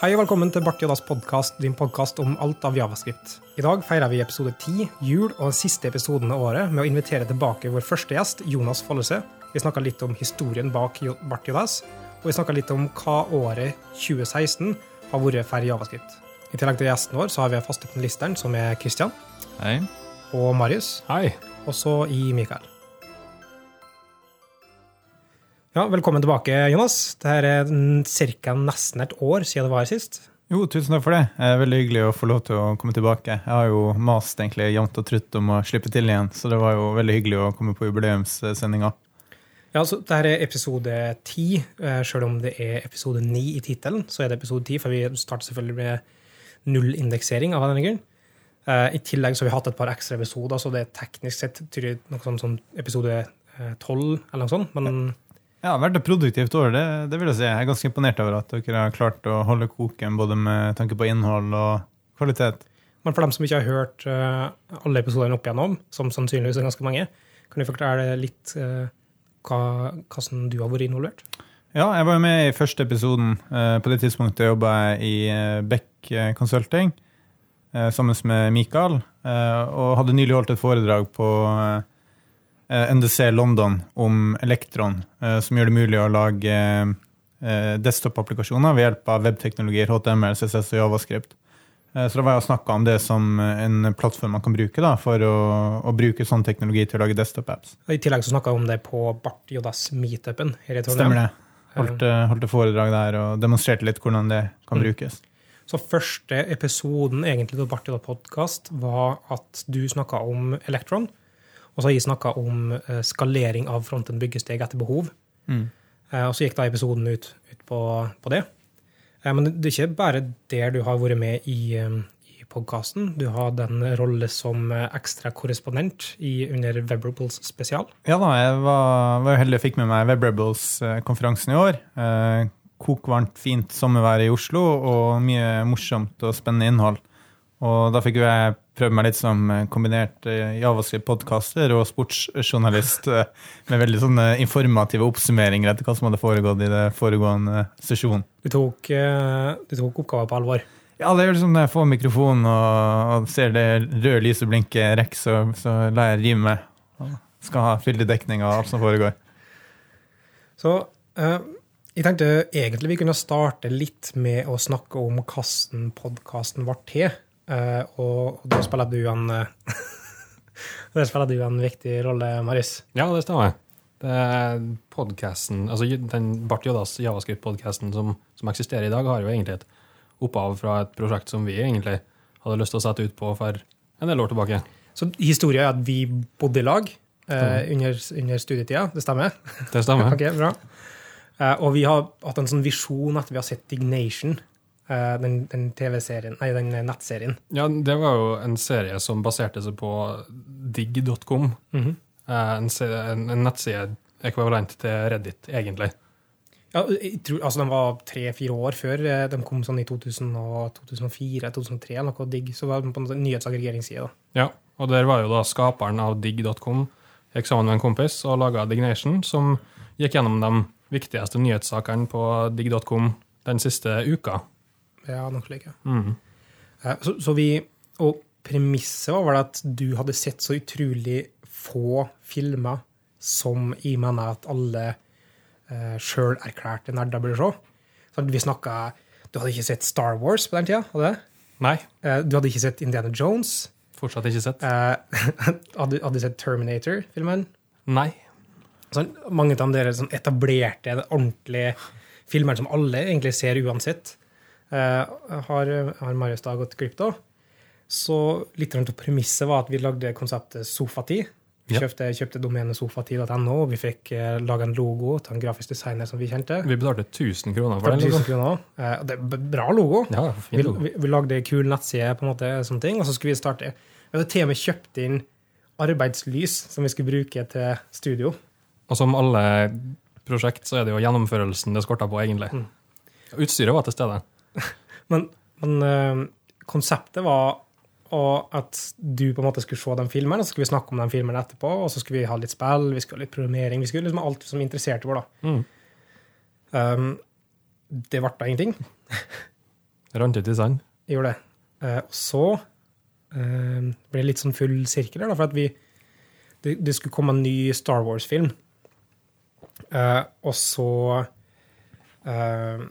Hei og velkommen til Bart Jodas podkast, din podkast om alt av javascript. I dag feirer vi episode 10, jul, og den siste episoden av året med å invitere tilbake vår første gjest, Jonas Follese. Vi snakka litt om historien bak Jo- Bart Jodas, og vi snakka litt om hva året 2016 har vært for javascript. I tillegg til gjesten vår så har vi faste panelisteren, som er Christian Hei. og Marius, Hei. og så i Mikael. Ja, velkommen tilbake, Jonas. Det her er ca. nesten et år siden det var her sist. Jo, tusen takk for det. Er veldig hyggelig å få lov til å komme tilbake. Jeg har jo mast egentlig jevnt og trutt om å slippe til igjen, så det var jo veldig hyggelig å komme på jubileumssendinga. Ja, så Dette er episode ti, eh, selv om det er episode ni i tittelen. Så er det episode ti, for vi starter selvfølgelig med null indeksering av denne grunn. Eh, I tillegg så har vi hatt et par ekstra episoder, så det er teknisk sett noe sånn som episode tolv eller noe sånt. Men Ja, har vært et produktivt år, det, det vil jeg si. Jeg er ganske imponert over at dere har klart å holde koken både med tanke på innhold og kvalitet. Men for dem som ikke har hørt uh, alle episodene opp igjennom, som sannsynligvis er ganske mange, kan du fortelle litt uh, hva, hvordan du har vært involvert? Ja, jeg var jo med i første episoden. Uh, På det tidspunktet jobba jeg i Beck Consulting sammen med Mikael, og hadde nylig holdt et foredrag på eh, NDC London om Elektron, eh, som gjør det mulig å lage eh, desktop-applikasjoner ved hjelp av webteknologier, HTML, CSS og Javascript. Eh, Så da var jeg og snakka om det som en plattform man kan bruke da, for å, å bruke sånn teknologi til å lage desktop-apps. I tillegg så snakka jeg om det på Bart Jodas meetupen her i Trondheim. Stemmer det. Holdt, eh, holdt foredrag der og demonstrerte litt hvordan det kan Mm. brukes. Så første episoden egentlig av Bart Jodas podkast var at du snakka om Electron, og så har jeg snakka om eh, skalering av fronten byggesteg etter behov. Mm. Eh, Og så gikk da episoden ut, ut på, på det. Eh, Men det er ikke bare der du har vært med i, i podkasten. Du har den rolle som ekstrakorrespondent ekstra korrespondent under Webrables spesial. Ja da, jeg var, var heldig og fikk med meg WebRebels-konferansen i år. Kokvarmt, fint sommervær i Oslo og mye morsomt og spennende innhold. Og da fikk jo jeg prøve meg litt som eh, kombinert eh, javascript-podkaster og sportsjournalist eh, med veldig sånne informative oppsummeringer etter hva som hadde foregått i det foregående sesjonen. Du tok, du tok oppgaven på alvor. Ja, det er liksom når jeg får mikrofonen og, og ser det røde lyset blinke rekk, så, så lar jeg rive meg. Skal ha fyldig dekning av alt som foregår. Så eh, jeg tenkte egentlig vi kunne starte litt med å snakke om hvordan podkasten ble til. Eh, og, da spiller du en eh, Der spiller du en viktig rolle, Marius. Ja, det stemmer. Er altså den Bart Jodas Javascript-podcasten som, som eksisterer i dag, har jo egentlig et opphav fra et prosjekt som vi egentlig hadde lyst til å sette ut på for en del år tilbake. Så historien er at vi bodde i lag eh, under, under studietida. Det stemmer? Det stemmer. Ok, bra. Eh, og vi har hatt en sånn visjon at vi har sett Dignation, den, den TV-serien, nei, den nettserien. Ja, det var jo en serie som baserte seg på digg.com. Mm -hmm. en, en, en nettside ekvivalent til Reddit, egentlig. Ja, jeg tror, altså Den var tre-fire år før eh, de kom sånn i 2004-2003, eller noe digg. Så var det på en nyhetsaggregeringsside. Ja, og der var jo da skaperen av digg.com gikk sammen med en kompis og laga Dignation, som gikk gjennom de viktigste nyhetssakene på digg.com den siste uka. Ja, noe slik, ja. Mm. Eh, Så, så vi, og premisset var vel at du hadde sett så utrolig få filmer som jeg mener at alle uh, sjølerklærte nerder burde se. Så vi snakka Du hadde ikke sett Star Wars på den tida? Hadde du? Nei, Eh, du hadde ikke sett Indiana Jones? fortsatt ikke sett. Eh, hadde, hadde du sett Terminator-filmen? Nei. Sånn, mange av de sånn etablerte, ordentlige filmer som alle egentlig ser uansett, eh, har, har Marius da gått glipp av. Så litt av premisset var at vi lagde konseptet Sofati. Vi Ja. kjøpte, kjøpte domenet sofati.no, og vi fikk eh, laga en logo til en grafisk designer som vi kjente. Vi betalte 1000 kroner For den. 1000 Liksom. kroner. Eh, det er bra logo. Ja, Vi, fin logo. vi, vi lagde en kul nettside, på en måte, sånne ting, og så skulle vi starte. Vi hadde til og med kjøpt inn arbeidslys som vi skulle bruke til studio. Og som alle prosjekt, så er det jo gjennomførelsen det skorter på, egentlig. Mm. Utstyret var til stede. Men, men eh, konseptet var og at du på en måte skulle se den filmen, og så skulle vi snakke om den filmen etterpå, og så skulle vi ha litt spill, vi skulle ha litt programmering, vi skulle liksom ha alt som interesserte vår. da. Mm. Um, det ble da ingenting. Rant ut i sand. Gjorde det. Eh, og så uh, ble det litt sånn full sirkel her, da, for at vi det, det skulle komme en ny Star Wars-film. Uh, og så eh,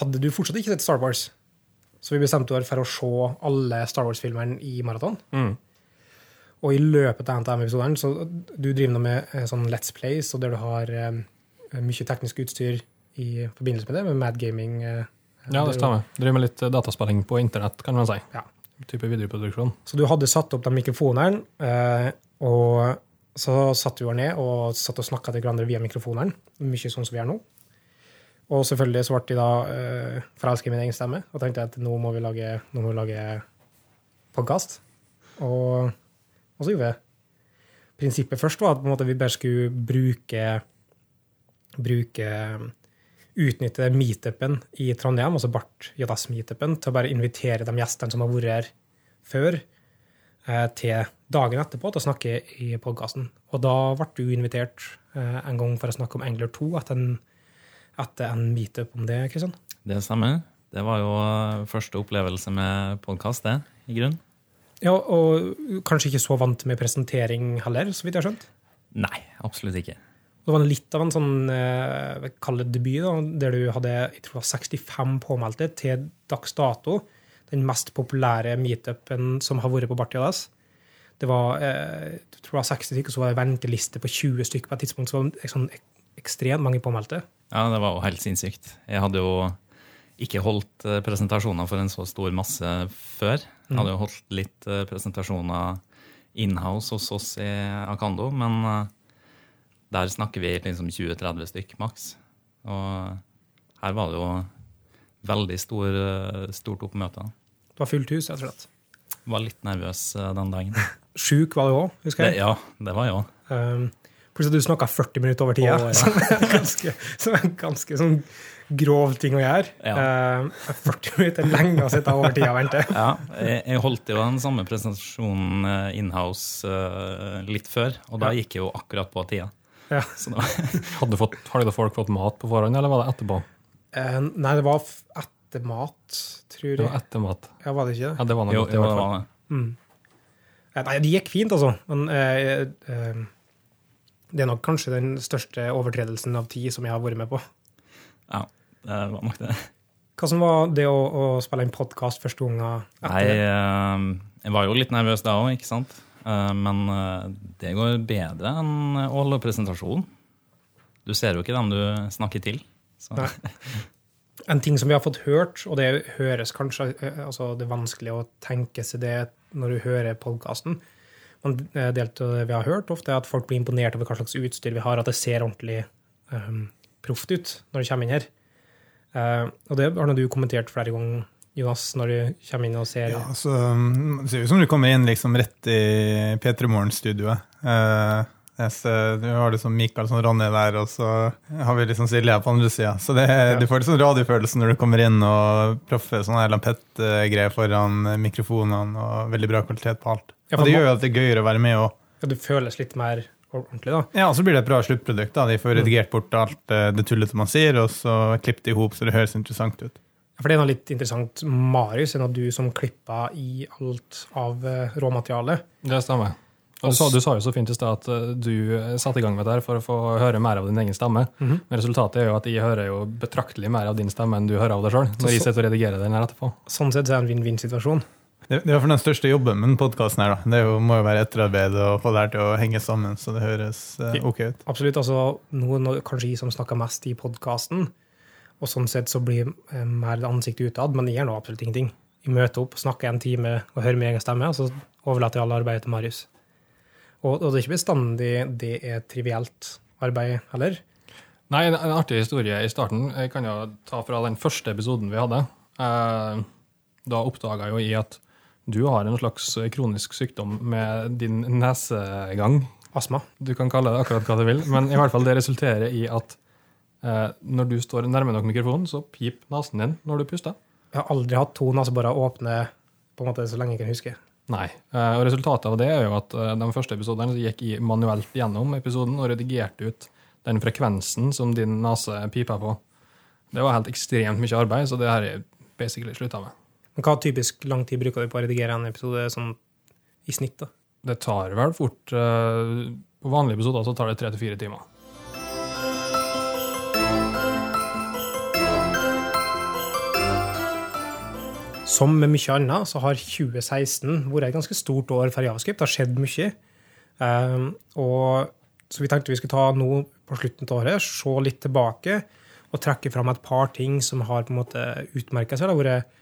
hadde du fortsatt ikke sett Star Wars. Så vi bestemte oss for å se alle Star Wars-filmene i maraton. Mm. Og i løpet av NTM-episoden så du driver nå med eh, sånn Let's Plays, og der du har um, mye teknisk utstyr i forbindelse med det, med Mad Gaming. Uh, Ja, det stemmer. Driver med litt dataspilling på internett, kan man si. Ja. Type videoproduksjon. Så du hadde satt opp de mikrofonene, uh, og så satte vi oss ned og satt og snakka til hverandre via mikrofonene. Mye sånn som vi gjør nå. Og selvfølgelig så ble de da uh, forelska i min egen stemme og tenkte at nå må vi lage, nå lage podkast. Og, og så gjorde vi det. Prinsippet først var at måte, vi bare skulle bruke bruke utnytte meetupen i Trondheim, altså Bart JS-meetupen, til å bare invitere de gjestene som har vært her før, uh, til dagen etterpå til å snakke i podkasten. Og da ble du invitert uh, en gang for å snakke om Angler 2 etter en, etter en meetup om det, Kristian. Det stemmer. Det var jo eh, første opplevelse med podkast, det, i grunn. Ja, og kanskje ikke så vant med presentering heller, så vidt jeg har skjønt. Nei, absolutt ikke. Det var litt av en sånn eh, kall det debut, da, der du hadde jeg tror det var 65 påmeldte til dags dato. Den mest populære meetupen som har vært på Bartiadas. Det var eh, jeg tror det var 60 stykker, så var det venteliste på 20 stykker på et tidspunkt. Så var det sånn ekstremt mange påmeldte. Ja, det var jo helt sinnssykt. Jeg hadde jo ikke holdt eh, presentasjoner for en så stor masse før. Jeg hadde jo holdt litt eh, presentasjoner inhouse hos oss i Akando, men eh, der snakker vi liksom 20-30 stykk maks. Og her var det jo veldig stor, stort oppmøte. Det var fullt hus, rett og slett. Var litt nervøs den dagen. Sjuk var det òg, husker Det, jeg. ja, det var jeg òg. Plutselig du snakka 40 minutter over tida, oh, ja. som er ganske, som er en ganske sånn grov ting å gjøre. Um, 40 minutter er lenge å sitte over tida og vente. Ja, jeg, jeg holdt jo den samme presentasjonen eh, inhouse eh, litt før, og da gikk jeg jo akkurat på tida. Ja. Så da, Hadde, fått, hadde folk fått mat på forhånd, eller var det etterpå? Eh, nei, det var etter mat, tror Det var jeg. etter mat. Ja, var det ikke det? Ja, det var noe jo, godt, i jo, hvert det fall. var det. Mm. Nei, det gikk fint, altså. Men eh, eh, det er nok kanskje den største overtredelsen av tid som jeg har vært med på. Ja, det var nok det. Hvordan var det å, å spille en podkast første gangen Nei, etter det? eh, jeg var jo litt nervøs da òg, ikke sant? Eh, Men eh, det går bedre enn å holde presentasjon. Du ser jo ikke dem du snakker til. Så. En ting som vi har fått hørt, og det høres kanskje eh, altså Det er vanskelig å tenke seg det når du hører podkasten. Men delte vi har hørt, ofte at folk blir imponert over hva slags utstyr vi har, at det ser ordentlig um, proft ut når du kommer inn her. Uh, og det har du kommentert flere ganger, Jonas, når du kommer inn og ser Ja, så mm, Det ser ut som du kommer inn liksom rett i P3 Morgen-studioet. Uh, du har liksom Mikael som Ronny der, og så har vi liksom Silja på andre sida. Så det, du får liksom radiofølelse når du kommer inn og proffe sånne lampett-greier foran mikrofonene, og veldig bra kvalitet på alt. Ja, Og det gjør jo at det er gøyere å være med òg. ja, det føles litt mer ordentlig, da. Ja, og så blir det et bra sluttprodukt. da. De får redigert bort alt eh, det tullete man sier, og så klippet det i hop så det høres interessant ut. For det er noe litt interessant. Marius enn at du som klippa i alt av eh, råmaterialet. Det stemmer. Og du, sa, du sa jo så fint i stad at eh, du satte i gang med det her for å få høre mer av din egen stemme. Mhm. Men resultatet er jo at jeg hører jo betraktelig mer av din stemme enn du hører av deg sjøl. Så- Når jeg sitter og redigerer den her etterpå. Sånn sett så er det en vinn-vinn-situasjon. Det, er for den største jobben med podkasten her. da. Det er jo, må jo være etterarbeid og få det her til å henge sammen, så det høres eh, ok ut. Absolutt. altså Noen kanskje jeg som snakker mest i podkasten, og sånn sett så blir eh, mer ansiktet utad, men jeg gjør nå absolutt ingenting. Jeg møter opp, snakker en time og hører min egen stemme, og så overlater jeg alle arbeidet til Marius. Og, og det er ikke bestandig det er trivielt arbeid heller. Nei, en, en artig historie i starten jeg kan jo ta fra den første episoden vi hadde. Eh, da oppdaga jo jeg at du har en slags kronisk sykdom med din nesegang. Astma. Du kan kalle det akkurat hva du vil, men i hvert fall det resulterer i at eh, når du står nærme nok mikrofonen, så piper nesen din når du puster. Jeg har aldri hatt to neseborer åpne på en måte så lenge jeg kan huske. Nei. Eh, og resultatet av det er jo at eh, de første episodene gikk jeg manuelt gjennom episoden og redigerte ut den frekvensen som din nese piper på. Det var helt ekstremt mye arbeid, så det har jeg basically slutta med. Men hva typisk lang tid bruker du på å redigere en episode sånn i snitt? da? Det tar vel fort eh, På vanlige episoder så tar det tre til fire timer. Som med mye annet så har 2016 vært et ganske stort år for Javascript. Det har skjedd mye. Um, og, så vi tenkte vi skulle ta nå på slutten av året, se litt tilbake og trekke fram et par ting som har på en måte utmerka seg. Det har vært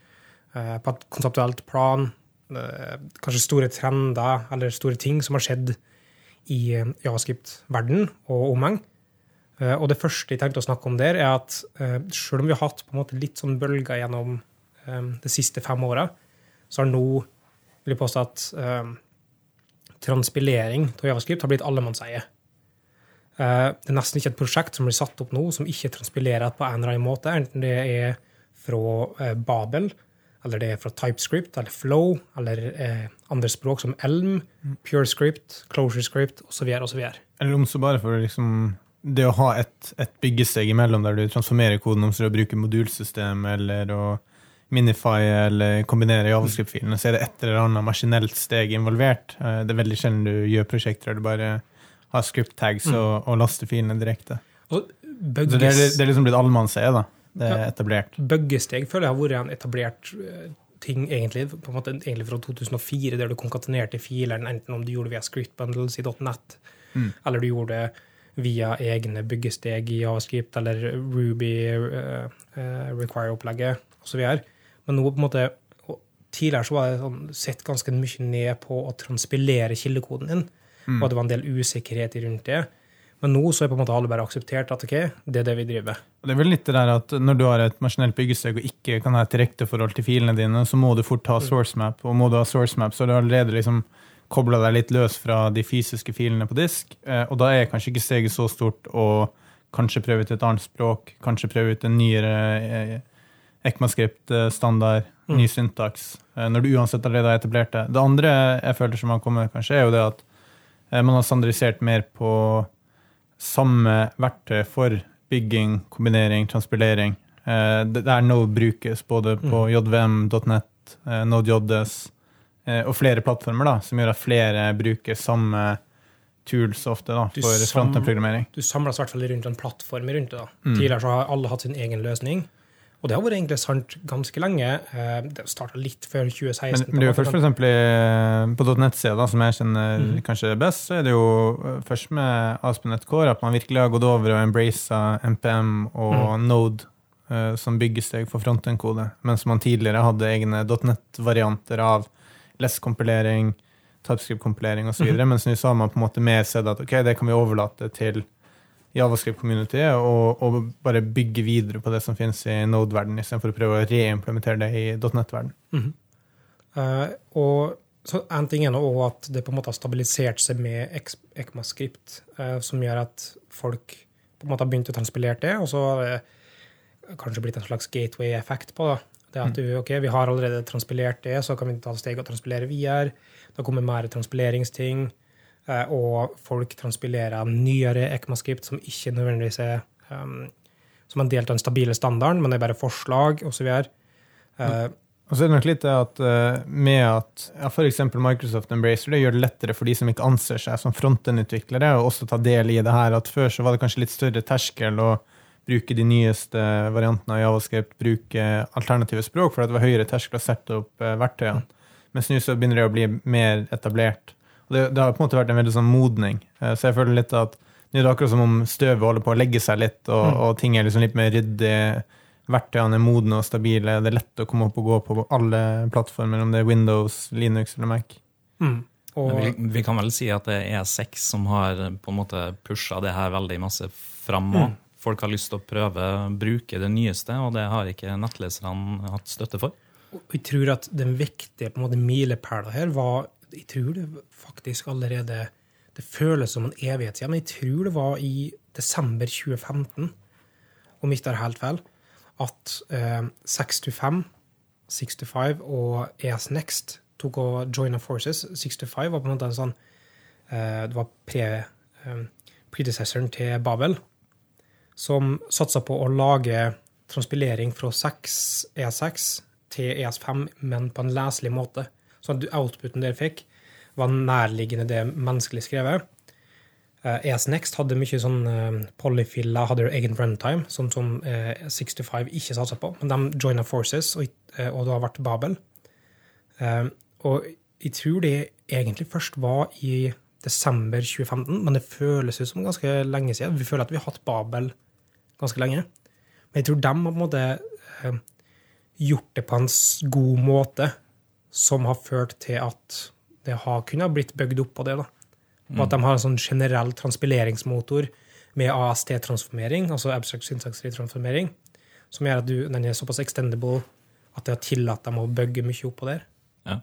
på et konseptuelt plan, uh, kanskje store trender eller store ting som har skjedd i uh, javascript-verden og omheng. Og det første jeg tenkte å snakke om der, er at selv om vi har hatt på en måte litt sånn bølger gjennom de siste fem åra, så har nå vil jeg påstå at transpilering av javascript har blitt allemannseie. Det er nesten ikke et prosjekt som blir satt opp nå som ikke transpilerer på en eller annen måte, enten det er fra Babel, eller det er fra TypeScript eller Flow, eller eh, andre språk som Elm, PureScript, ClosureScript osv. Eller om så bare for liksom det å ha et, et byggesteg imellom der du transformerer koden om så å bruke modulsystem eller å minify eller kombinere javascript-filene, så er det et eller annet maskinelt steg involvert. Eh, Det er veldig sjelden du gjør prosjekter der du bare har script tags og, og laster filene direkte. Og Så det er, det er liksom blitt allemannseie, da. Det er Ja. etablert. Buggesteg føler jeg har vært en etablert eh, ting egentlig, på en måte, egentlig fra 2004, der du konkatenerte filene, enten om du gjorde det via scriptbundles i .net, Mm. eller du gjorde det via egne byggesteg i Javascript eller Ruby uh, require-opplegget osv. Men nå på en måte Tidligere så var det sånn, sett ganske mye ned på å transpilere kildekoden din, Mm. og det var en del usikkerhet rundt det. Men nå så er på en måte alle bare akseptert at ok, det er det vi driver med. Det er vel litt det der at når du har et maskinelt byggesteg og ikke kan ha et direkte forhold til filene dine, så må du fort ha source map, og må du ha source map, så har du allerede liksom kobla deg litt løs fra de fysiske filene på disk, eh, og da er kanskje ikke steget så stort å kanskje prøve ut et annet språk, kanskje prøve ut en nyere eh, ECMAScript-standard, Mm. ny syntaks, eh, når du uansett allerede har etablert det. Det andre jeg føler som har kommet, kanskje, er jo det at eh, man har standardisert mer på samme verktøy for bygging, kombinering, transpilering. Eh, det- Der Node brukes både på jvm.net, eh, NodeJS eh, og flere plattformer, da, som gjør at flere bruker samme tools ofte da, for frontend-programmering. du samles i hvert fall rundt en plattform rundt det. da. Mm. Tidligere så har alle hatt sin egen løsning. Og det har vært egentlig sant ganske lenge. Eh, Det starta litt før 2016. Men, men det er jo først for i- på .net-sida, som jeg kjenner mm. kanskje best, så er det jo eh, først med ASP.NET Core at man virkelig har gått over og embracet MPM og mm. Node eh, som byggesteg for frontend-kode, mens man tidligere hadde egne .NET-varianter av less-kompilering, TypeScript-kompilering osv., mm videre mens nå har man på en måte mer sett at ok, det kan vi overlate til Javascript-community og, og bare bygge videre på det som finnes i Node-verden, istedenfor å prøve å reimplementere det i .NET-verden. -hmm. uh, og så En ting er nå også at det på en måte har stabilisert seg med ECMAScript, uh, som gjør at folk på en måte har begynt å transpilere det, og så har det kanskje blitt en slags gateway-effekt på det. Det at du, ok, Vi har allerede transpilert det, så kan vi ta steg og transpilere videre. Da kommer mer transpileringsting, eh, og folk transpilerer nyere ECMAScript som ikke nødvendigvis er um, som en del av den stabile standarden, men det er bare forslag osv. Uh, Og så er det nok litt det at eh, med at ja, f.eks. Microsoft Embracer det gjør det lettere for de som ikke anser seg som frontend-utviklere, å også ta del i det her. At før så var det kanskje litt større terskel å bruke de nyeste variantene av Javascript, bruke alternative språk, for det var høyere terskel å sette opp eh, verktøyene. Mens nå så begynner det å bli mer etablert. Det, det har på en måte vært en veldig sånn modning. Eh, så jeg føler litt at nå er det akkurat som om støvet holder på å legge seg litt, og, Mm. og ting er liksom litt mer ryddig. Verktøyene er modne og stabile. Det er lett å komme opp og gå på alle plattformer, om det er Windows, Linux eller Mac. mm. Og, Vi, vi kan vel si at det er E6 som har på en måte pusha det her veldig masse fram. og Folk har lyst til å prøve å bruke det nyeste, og det har ikke nettleserne hatt støtte for. Og jeg tror at den viktige på milepæla her var Jeg tror det faktisk allerede Det føles som en evighet siden, men jeg tror det var i desember 2015, om ikke det er helt feil, at eh, 625, 65 og ES Next tok og joina forces. 65 var på en måte en sånn eh, Det var pre, eh, predecessoren til Babel, som satsa på å lage transpilering fra 6, ES6 til ES5, men på en leselig måte. Så at outputen dere fikk, var nærliggende det menneskelig skrevet. Eh, ES Next hadde mye sånn uh, polyfiller, hadde egen runtime, sånn som eh, 65 ikke satsa på. Men de joina forces, og, eh, og det har vært Babel. Eh, og jeg tror det egentlig først var i desember 2015, men det føles ut som ganske lenge siden. Vi føler at vi har hatt Babel ganske lenge. Men jeg tror de har på en måte eh, gjort det på en god måte, som har ført til at det har kunnet blitt bygd opp på det. da. Og at de har en sånn generell transpileringsmotor med AST-transformering, altså abstract syntax transformering, som gjør at du, den er såpass extendable at det har tillatt dem å bygge mye opp på der. Ja.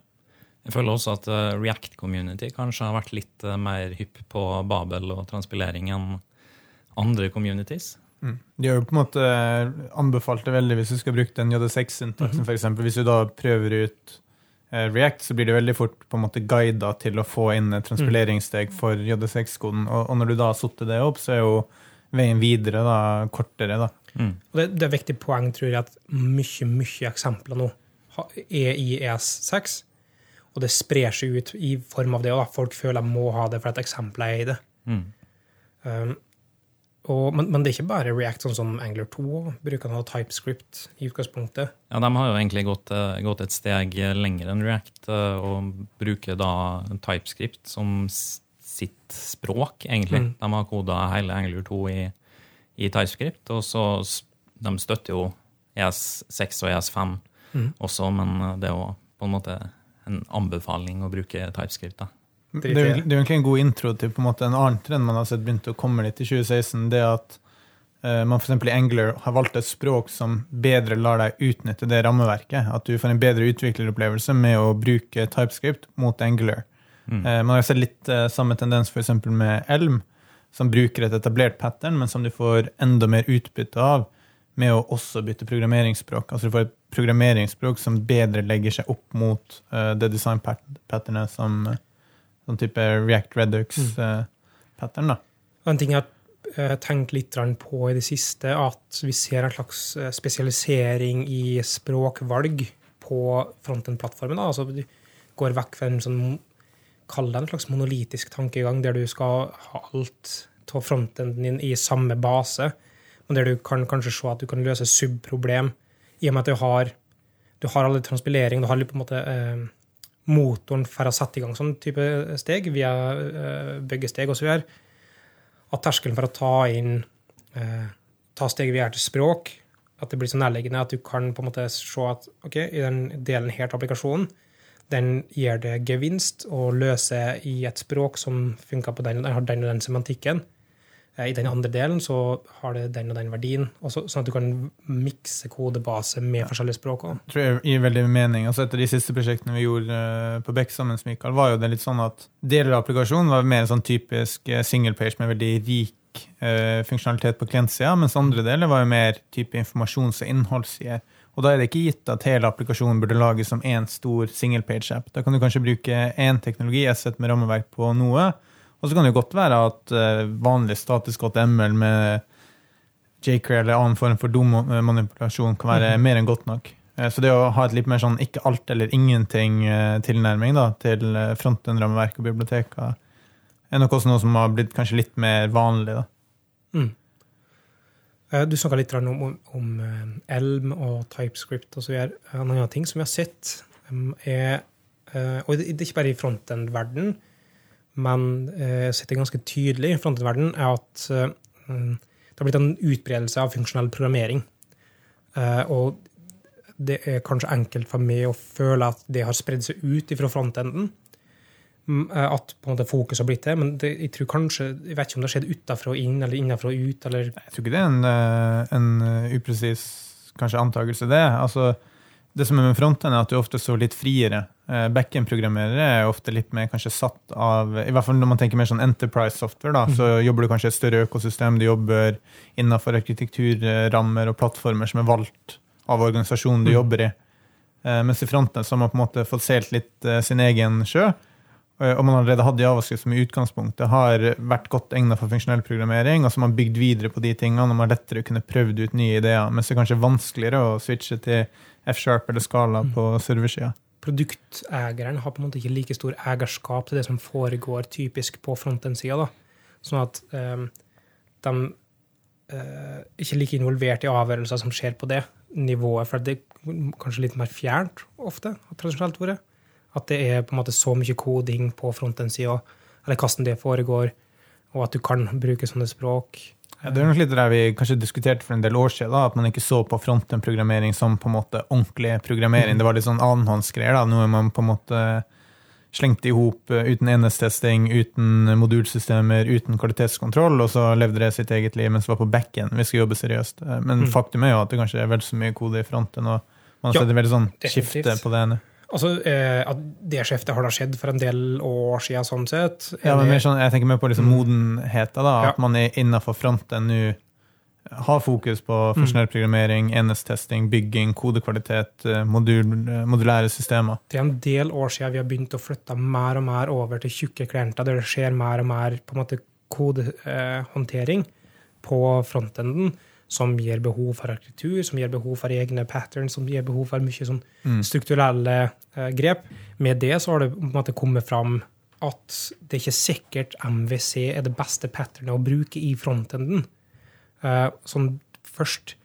Jeg føler også at eh, React Community kanskje har vært litt eh, mer hypp på Babel og transpilering enn andre communities. De har jo på en måte anbefalt det veldig hvis du skal bruke den JD6-syntaksen, for eksempel. Hvis du da prøver ut eh, React, så blir det veldig fort på en måte guida til å få inn et transpileringssteg for JD6-koden. Og, og når du da har satt det opp, så er jo veien videre da kortere. da. Og det, det er et viktig poeng, tror jeg, at mye, mye eksempler nå er i ES6. Og det sprer seg ut i form av det, og folk føler de må ha det for at eksempler er i det. Mm. Um, og, men, men det er ikke bare React, sånn som Angler 2 bruker å TypeScript i utgangspunktet. Ja, De har jo egentlig gått, eh, gått et steg lenger enn React eh, og bruker da TypeScript som sitt språk, egentlig. Mm. De har koda hele Angler 2 i, i TypeScript, og så de støtter jo ES6 og ES5 Mm. også, men eh, det er jo på en måte en anbefaling å bruke TypeScript. da. Det er, jo- det er jo egentlig en god intro til på en måte en annen trend man har sett begynte å komme litt i 2016. Det at uh, man f.eks. i Angler har valgt et språk som bedre lar deg utnytte det rammeverket. At du får en bedre utvikleropplevelse med å bruke TypeScript mot Angler. Mm. Uh, man har sett litt uh, samme tendens f.eks. med Elm, som bruker et etablert pattern, men som du får enda mer utbytte av med å også bytte programmeringsspråk. Altså du får et programmeringsspråk som bedre legger seg opp mot uh, det design-patternet som, eh, sånn type React Redux-pattern. da. En ting jeg har eh, tenkt litt på i det siste, at vi ser en slags eh, spesialisering i språkvalg på frontend-plattformen. Altså, du går vekk fra en sånn Kall det en slags monolitisk tankegang, der du skal ha alt av frontenden din i samme base, men der du kan kanskje se at du kan løse subproblem, i og med at du har, du har alle transpilering, du har litt på en måte eh, motoren for å sette i gang sånn type steg, via eh, byggesteg osv. At terskelen for å ta inn eh, ta steget vi er til språk, at det blir så nærliggende at du kan på en måte se at ok, i den delen her til applikasjonen, den gir det gevinst å løse i et språk som funker på den, den har den og den semantikken. Eh, I den andre delen så har det den og den verdien, så, sånn at du kan mikse kodebase med forskjellige språk. også. tror jeg gir veldig mening. Altså Et av de siste prosjektene vi gjorde eh, på Beck sammen, Mikael, var jo det litt sånn at deler av applikasjonen var mer sånn typisk eh, single page med veldig rik uh, funksjonalitet på klientsida, mens andre deler var jo mer type informasjons- og innholdssider. Og da er det ikke gitt at hele applikasjonen burde lages som én stor single page-app. Da kan du kanskje bruke én teknologi, et sett med rammeverk på noe, og så kan det jo godt være at eh, vanlig statisk HTML med jQuery eller annen form for dom-manipulasjon kan være mer enn godt nok. Eh, Så det å ha et litt mer sånn ikke alt eller ingenting-tilnærming da, til eh, fronten-rammeverk og biblioteker, er nok også noe som har blitt kanskje litt mer vanlig. Mm. Eh, Du snakka litt om, om, om eh, Elm og TypeScript videre. En annen ting som vi har sett, er eh, Og det det er ikke bare i frontend-verden, men eh, sett ganske tydelig i frontend-verden, er at eh, mm, det har blitt en utbredelse av funksjonell programmering. Eh, Og det er kanskje enkelt for meg å føle at det har spredd seg ut fra frontenden. Mm, eh, At på en måte fokus har blitt det, men det, jeg tror kanskje, jeg vet ikke om det har skjedd utafra og inn, eller innafra og ut, eller Jeg tror ikke det er en, eh, en eh, upresis kanskje antakelse, det. Altså, det som er med fronten, er at du ofte står litt friere. Eh, Backend-programmerere er ofte litt mer kanskje satt av I hvert fall når man tenker mer sånn enterprise software, da, så jobber du kanskje i et større økosystem. Du jobber innenfor arkitekturrammer og plattformer som er valgt av organisasjonen du Mm. jobber i. Eh, Mens i fronten så har man på en måte fått seilt litt eh, sin egen sjø. og man allerede hadde javascript som i utgangspunktet har vært godt egnet for funksjonell programmering, og så har man bygd videre på de tingene, og man har lettere kunne prøvd ut nye ideer, mens det er kanskje vanskeligere å switche til F-sharp eller skala på serversida. Produkteieren har på en måte ikke like stor eierskap til det som foregår typisk på frontend-sida. Sånn at um, de uh, ikke er like involvert i avgjørelser som skjer på det nivået, for det er kanskje litt mer fjernt ofte, tradisjonelt vært. At det er på en måte så mye koding på frontend-sida, eller hvordan det foregår, og at du kan bruke sånne språk. Ja, det er nok litt det vi kanskje diskuterte for en del år siden, da, at man ikke så på frontend-programmering som på en måte ordentlig programmering. Mm. Det var litt sånn annenhåndsgreier. Noe man på en måte slengte i hop eh, uten enhetstesting, uten modulsystemer, uten kvalitetskontroll, og så levde det sitt eget liv mens det var på backen. Vi skal jobbe seriøst. Eh, men mm. faktum er jo at det kanskje er vel så mye kode i fronten, og man har ja, sett et veldig sånn skifte på det ene. Altså, eh, at Det skiftet har da skjedd for en del år siden, sånn sett. Ja, men sånn, Jeg tenker mer på liksom mm. modenheten. da, At ja. man er innafor fronten nå har fokus på mm. funksjonell programmering, enhetstesting, bygging, kodekvalitet, eh, modul, eh, modulære systemer. Det er en del år siden vi har begynt å flytte mer og mer over til tjukke klienter, der det skjer mer og mer på en måte kodehåndtering på frontenden som gir behov for arkitektur, som gir behov for egne patterns, som gir behov for mye sånn mm. strukturelle uh, grep. Med det så har det på en måte kommet fram at det er ikke sikkert MVC er det beste patternet å bruke i frontenden. Uh, sånn først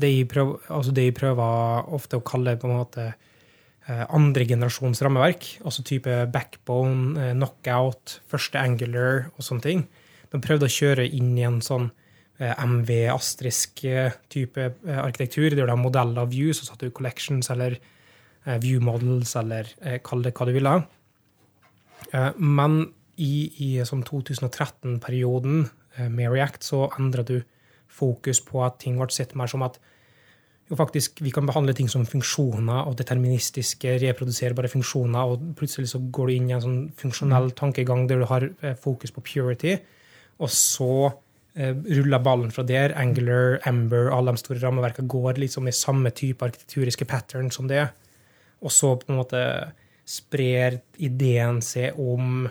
det jeg, prøver, altså det jeg, prøver, ofte å kalle på en måte uh, andre generasjons rammeverk, altså type backbone, knockout, første angular og sånne ting. De prøvde å kjøre inn i en sånn Eh, MV-astrisk eh, type eh, arkitektur, Det er da modeller av view, så satte du collections eller view models, eller kall det hva du vil. Men i, i sånn 2013-perioden med React så endra du fokus på at ting ble sett mer som at jo faktisk, vi kan behandle ting som funksjoner og deterministiske, reproduserbare funksjoner, og plutselig så går du inn i en sånn funksjonell mm. tankegang der du har fokus på purity, og så ruller ballen fra der. Angular, Amber, alle de store rammeverkene går liksom i samme type arkitekturiske pattern som det. Og så på en måte sprer ideen seg om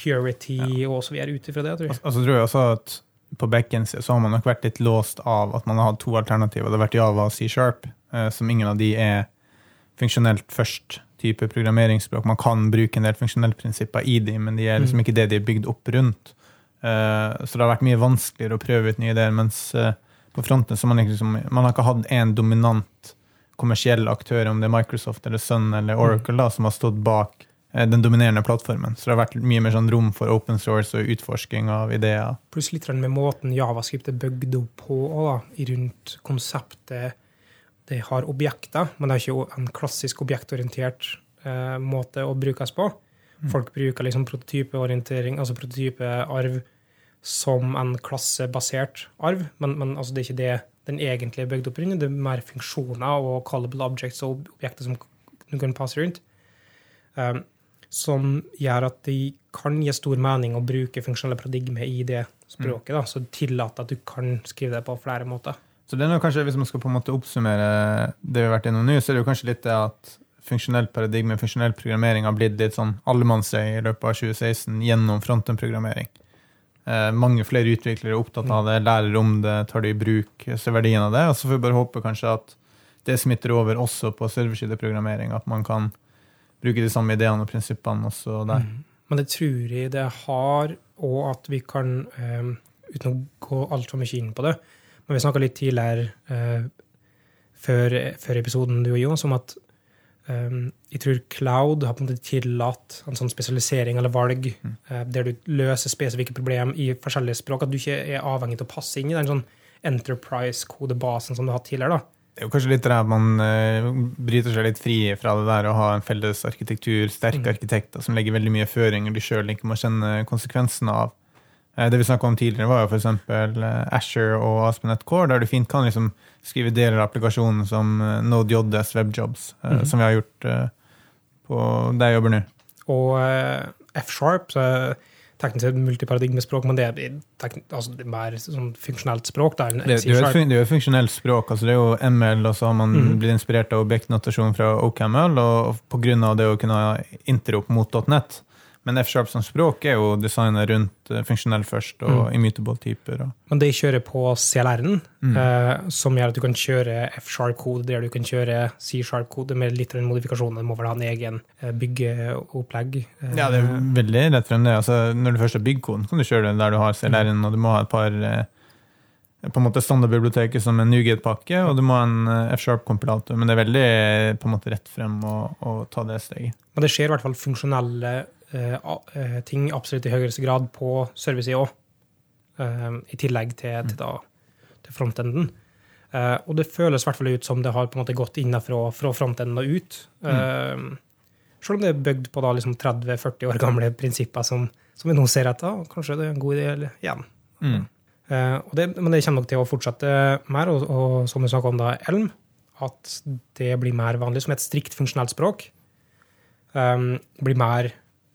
purity ja. og så videre ut ifra det. tror jeg. Altså, tror jeg også at på backend så har man nok vært litt låst av at man har hatt to alternativer. Det har vært Java og C-sharp, eh, som ingen av de er funksjonelt først type programmeringsspråk. Man kan bruke en del funksjonelle prinsipper i dem, men de er liksom mm. ikke det de er bygd opp rundt. Eh, så det har vært mye vanskeligere å prøve ut nye ideer. Mens eh, på fronten så man, liksom, man har ikke hatt én dominant kommersiell aktør, om det er Microsoft eller Sun eller Oracle, da, som har stått bak eh, den dominerende plattformen. Så det har vært mye mer sånn rom for open source og utforsking av ideer. Pluss litt med måten javascript er bygd opp på, da, rundt konseptet det har objekter, men det er ikke en klassisk objektorientert eh, måte å brukes på. Mm. Folk bruker liksom prototypeorientering, altså prototypearv, som en klassebasert arv, men, men altså det er ikke det den egentlig er bygd opp rundt. Det er mer funksjoner og callable objects og objekter som du kan passe rundt. Um, som gjør at det kan gi stor mening å bruke funksjonelle paradigmer i det språket. Mm. Da, så tillater at du kan skrive det på flere måter. Så det er kanskje, Hvis man skal på en måte oppsummere det vi har vært innom nå, så er det jo kanskje litt det at funksjonell paradigme, funksjonell programmering, har blitt litt sånn allemannseie i løpet av 2016 gjennom frontend-programmering. Eh, mange flere utviklere er opptatt av det, lærer om det, tar det i bruk, ser verdien av det. Og så får vi bare håpe kanskje at det smitter over også på serversideprogrammering, at man kan bruke de samme ideene og prinsippene også der. Mm. Men det tror jeg det har, og at vi kan, um, uten å gå altfor mye inn på det Men vi snakka litt tidligere uh, før, før, episoden du og Jon, om at Um, jeg tror Cloud har på en måte tillatt en sånn spesialisering eller valg mm. uh, der du løser spesifikke problem i forskjellige språk. At du ikke er avhengig av å passe inn i den sånn enterprise-kodebasen som du har hatt tidligere. da. Det er jo kanskje litt at man uh, bryter seg litt fri fra det der å ha en felles arkitektur, sterke mm. arkitekter som legger veldig mye føringer de sjøl ikke må kjenne konsekvensene av. Uh, det vi snakka om tidligere, var jo f.eks. Asher og Aspenet Core, der du fint kan liksom skrive deler av applikasjonen som uh, Node.js Webjobs, mm -hmm. som vi har gjort uh, på der jeg jobber nå. Og F-sharp så teknisk sett multiparadigmespråk, men det er, altså, det er mer sånn funksjonelt språk. Det, det, det, er jo et funksjonelt språk. altså Det er jo ML, og så har man mm. blitt inspirert av objektnotasjon fra OCaml, og pga. det å kunne ha interop mot .net, Men F-sharp som språk er jo designa rundt eh, funksjonell først og immutable typer. Og. Men det kjører på CLR-en, eh, som gjør at du kan kjøre F-sharp-kode der du kan kjøre C-sharp-kode med litt av Det må vel ha en egen eh, byggeopplegg. Eh, Ja, det er veldig rett frem det. Altså, når du først har byggkoden, kan du kjøre det der du har CLR-en, og du må ha et par eh, på en måte standardbiblioteker som en NuGet-pakke, og du må ha en eh, F-sharp-kompilator. Men det er veldig på en måte rett frem å, å ta det steget. Men det skjer i hvert fall funksjonelle ting absolutt i høyeste grad på servicesida òg, i tillegg til, til, da, til frontenden. Eh, og det føles i hvert fall ut som det har på en måte gått innenfra fra frontenden og ut. Mm. selv om det er bygd på da liksom 30-40 år gamle prinsipper som, som vi nå ser etter. Kanskje det er en god idé eller, igjen. Mm. Eh, det, men det kommer nok til å fortsette mer, og, og som vi snakka om da, Elm, at det blir mer vanlig som et strikt funksjonelt språk. Um, blir mer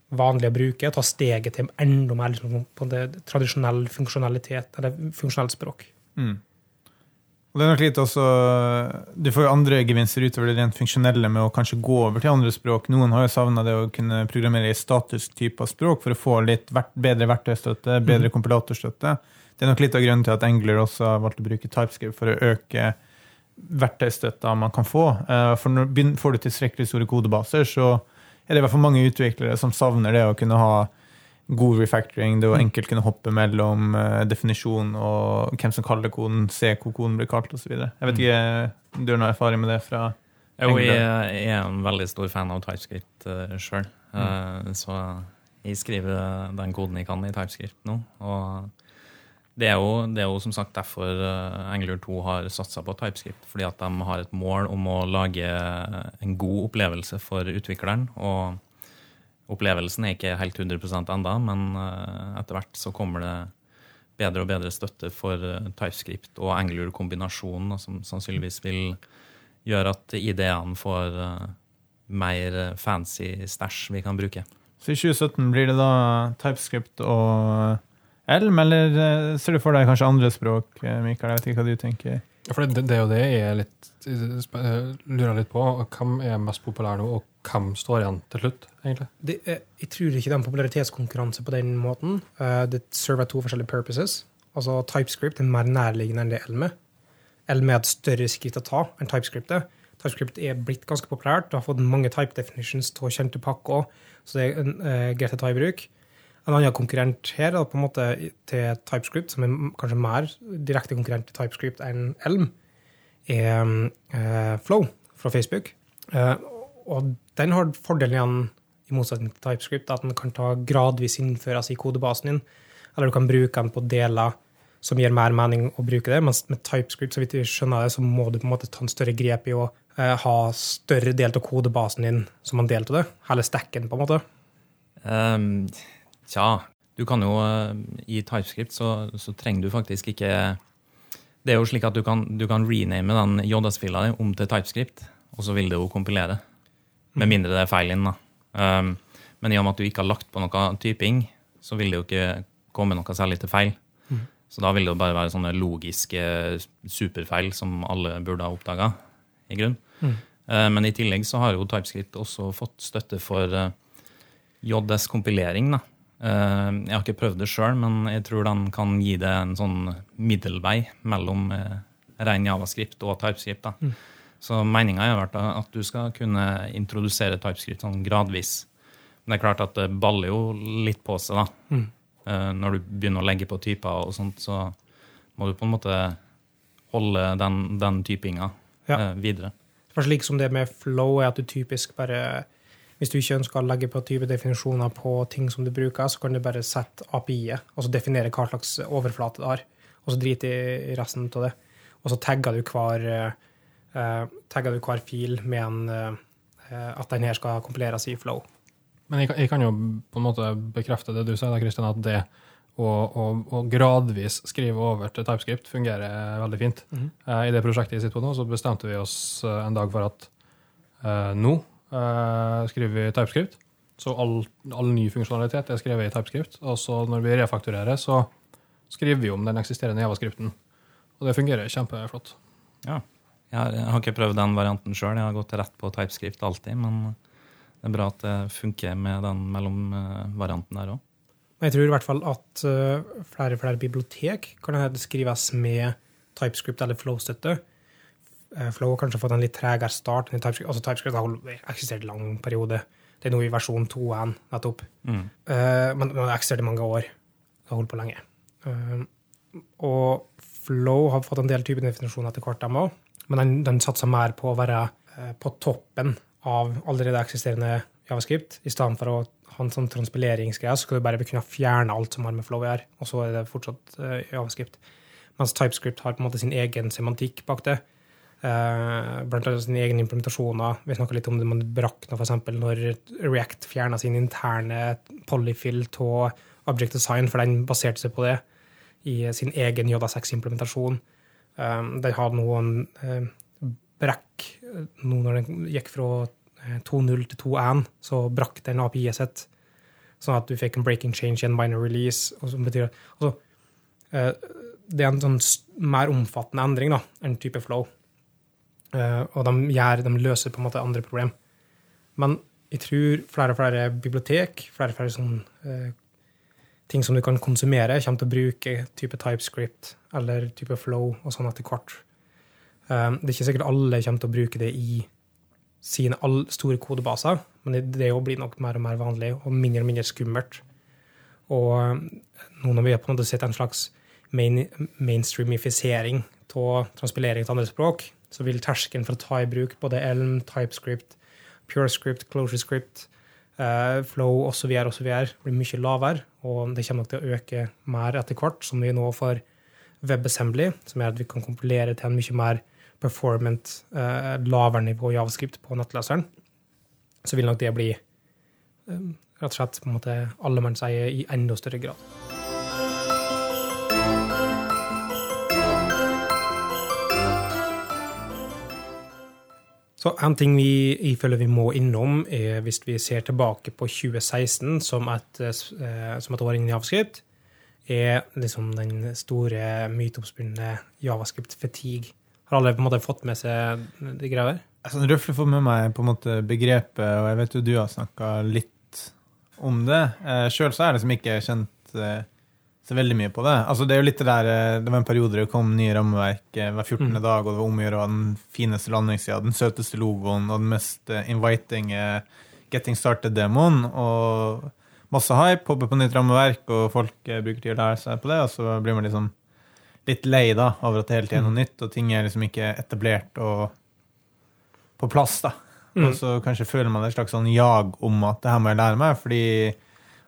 vanlig å bruke, ta steget til enda mer liksom, på det tradisjonell funksjonalitet, eller funksjonelt språk. Mm. Og det er nok litt også Du får jo andre gevinster utover det rent funksjonelle med å kanskje gå over til andre språk. Noen har jo savna det å kunne programmere i statisk type av språk for å få litt bedre verktøystøtte, bedre kompilatorstøtte. Det er nok litt av grunnen til at Engler også har valgt å bruke TypeScript for å øke verktøystøtta man kan få. Eh, For når får du tilstrekkelig store kodebaser, så er det i hvert fall mange utviklere som savner det å kunne ha god refactoring, det å enkelt kunne hoppe mellom eh, definisjon og hvem som kaller koden, se hvor koden blir kalt osv. Jeg vet ikke, du har noe erfaring med det fra Jo, jeg, er en veldig stor fan av TypeScript uh, sjøl. så jeg skriver den koden jeg kan i TypeScript nå. Og det er jo, det er jo som sagt derfor uh, 2 har satsa på TypeScript. Fordi at de har et mål om å lage en god opplevelse for utvikleren. Og opplevelsen er ikke helt 100% enda, men uh, etter hvert så kommer det bedre og bedre støtte for uh, TypeScript og Angular-kombinasjonen, som sannsynligvis vil gjøre at ideene får eh, mer fancy stæsj vi kan bruke. Så i 2017 blir det da TypeScript og Elm, eller eh, ser du for deg kanskje andre språk, eh, Mikael? Jeg vet ikke hva du tenker. For det, det er jo det jeg er litt, jeg lurer litt på. Hvem er mest populær nå, og hvem står igjen til slutt, egentlig? Det jeg tror ikke det er en popularitetskonkurranse på den måten. Eh, det server to forskjellige purposes. Altså TypeScript er mer nærliggende enn det Elm er. Elm er et større skritt å ta enn TypeScript er. TypeScript er blitt ganske populært. Det har fått mange type definitions til kjente pakker, så det er greit å ta i bruk. En annen konkurrent her da, på en måte til TypeScript, som er kanskje mer direkte konkurrent til TypeScript enn Elm, er eh, Flow fra Facebook. Eh, og den har fordelen igjen, i motsetning til TypeScript, at den kan ta gradvis innføres i kodebasen din, eller du kan bruke den på deler som gir mer mening å bruke det, mens med TypeScript, så vidt jeg skjønner det, så må du på en måte ta en større grep i å eh, ha større del av kodebasen din som en del av det, hele stacken, på en måte. Um, tja, du kan jo eh, I TypeScript så, så trenger du faktisk ikke Det er jo slik at du kan, du kan rename den JS-fila di om til TypeScript, og så vil det jo kompilere. Med mindre det er feil inn, da. Um, men i og med at du ikke har lagt på noe typing, så vil det jo ikke komme noe særlig til feil. Så da vil det jo bare være sånne logiske superfeil som alle burde ha oppdaga, i grunn. Eh, Men i tillegg så har jo TypeScript også fått støtte for eh, JS-kompilering, da. Eh, Jeg har ikke prøvd det sjøl, men jeg tror den kan gi det en sånn middelvei mellom eh, ren javascript og TypeScript. da. Så meninga har vært at du skal kunne introdusere TypeScript sånn gradvis. Men det er klart at det baller jo litt på seg, da. Mm. Når du begynner å legge på typer og sånt, så må du på en måte holde den, den typinga Ja. eh, videre. Kanskje like som det med flow er at du typisk bare Hvis du ikke ønsker å legge på type definisjoner på ting som du bruker, så kan du bare sette API-et, altså definere hva slags overflate det har, og så drite i resten av det. Og så tagger du hver, eh, tagger du hver fil med en, eh, at den her skal kompileres i flow. Men jeg, kan- jeg kan jo på en måte bekrefte det du sa, da, Kristian, at det å, å, å gradvis skrive over til TypeScript fungerer veldig fint. Eh, I det prosjektet jeg sitter på nå, så bestemte vi oss eh, en dag for at uh, nå eh, skriver vi TypeScript. Så all, all ny funksjonalitet er skrevet i TypeScript. Og så når vi refakturerer, så skriver vi om den eksisterende javascripten. Og det fungerer kjempeflott. Ja. Jeg har, jeg har ikke prøvd den varianten sjøl. Jeg har gått rett på TypeScript alltid, men det er bra at det funker med den mellomvarianten der òg. Jeg tror i hvert fall at uh, flere og flere bibliotek kan skrives med TypeScript eller Flow-støtte. Uh, Flow har kanskje fått en litt tregere start. enn TypeScript, altså TypeScript har eksistert i lang periode. Det er nå i versjon 2.1 nettopp. Mm. Uh, men det har eksistert i mange år. Det har holdt på lenge. og Flow har fått en del typer definisjoner etter hvert, dem òg. Men den, den satser mer på å være på toppen av allerede eksisterende javascript. I stedet for å ha en sånn transpileringsgreie, så skal du bare kunne fjerne alt som har med flow å gjøre, og så er det fortsatt uh, javascript. Mens TypeScript har på en måte sin egen semantikk bak det. Uh, blant annet sine egne implementasjoner. Vi snakka litt om det man brakk nå, f.eks. når React fjerna sin interne polyfill av Object Design, for den baserte seg på det i sin egen JS6-implementasjon. Um, den har noen uh, brekk nå når den gikk fra 2.0 til 2.1, så brakk den API-et sitt, sånn at du fikk en breaking change i en minor release. og som betyr altså, Det er en sånn mer omfattende endring da, enn type flow. Og de, gjør, de løser på en måte andre problem. Men jeg tror flere og flere bibliotek, flere og flere sånne ting som du kan konsumere, kommer til å bruke type TypeScript eller type flow og sånn etter hvert. Det er ikke sikkert alle kommer til å bruke det i sine store kodebaser, men det, blir nok mer og mer vanlig og mindre og mindre skummelt. Og eh, nå når vi har på en måte sett en slags main, mainstreamifisering av transpilering til andre språk, så vil terskelen for å ta i bruk både Elm, TypeScript, PureScript, ClosureScript, uh, Flow osv. osv. bli mye lavere, og det kommer nok til å øke mer etter hvert, som vi nå får WebAssembly, som gjør at vi kan kompilere til en mye mer performant, uh, lavere nivå javascript på nettleseren, så vil nok det bli um, rett og slett på en måte allemannseie i enda større grad. Så En ting vi jeg føler vi må innom, er hvis vi ser tilbake på 2016 som et, som et år innen javascript, er liksom den store myteoppspunne javascript-fatigue har alle på en måte fått med seg de greiene der? Altså, Røffelig fått med meg på en måte begrepet, og jeg vet jo du har snakka litt om det. Eh, Sjøl er det som ikke kjent eh, veldig mye på det. Altså, det er jo litt det der, eh, det var en periode det kom nye rammeverk eh, hver 14. Mm. dag, og det var om å gjøre den fineste landingssida, den søteste logoen og den mest eh, inviting getting started-demoen. og Masse hype, hopper på nytt rammeverk, og folk bruker tid å lære seg på det. Og så blir man liksom litt lei da, over at det hele tiden er noe mm. nytt, og ting er liksom ikke etablert og på plass. da. Mm. Og så kanskje føler man et slags sånn jag om at det her må jeg lære meg, fordi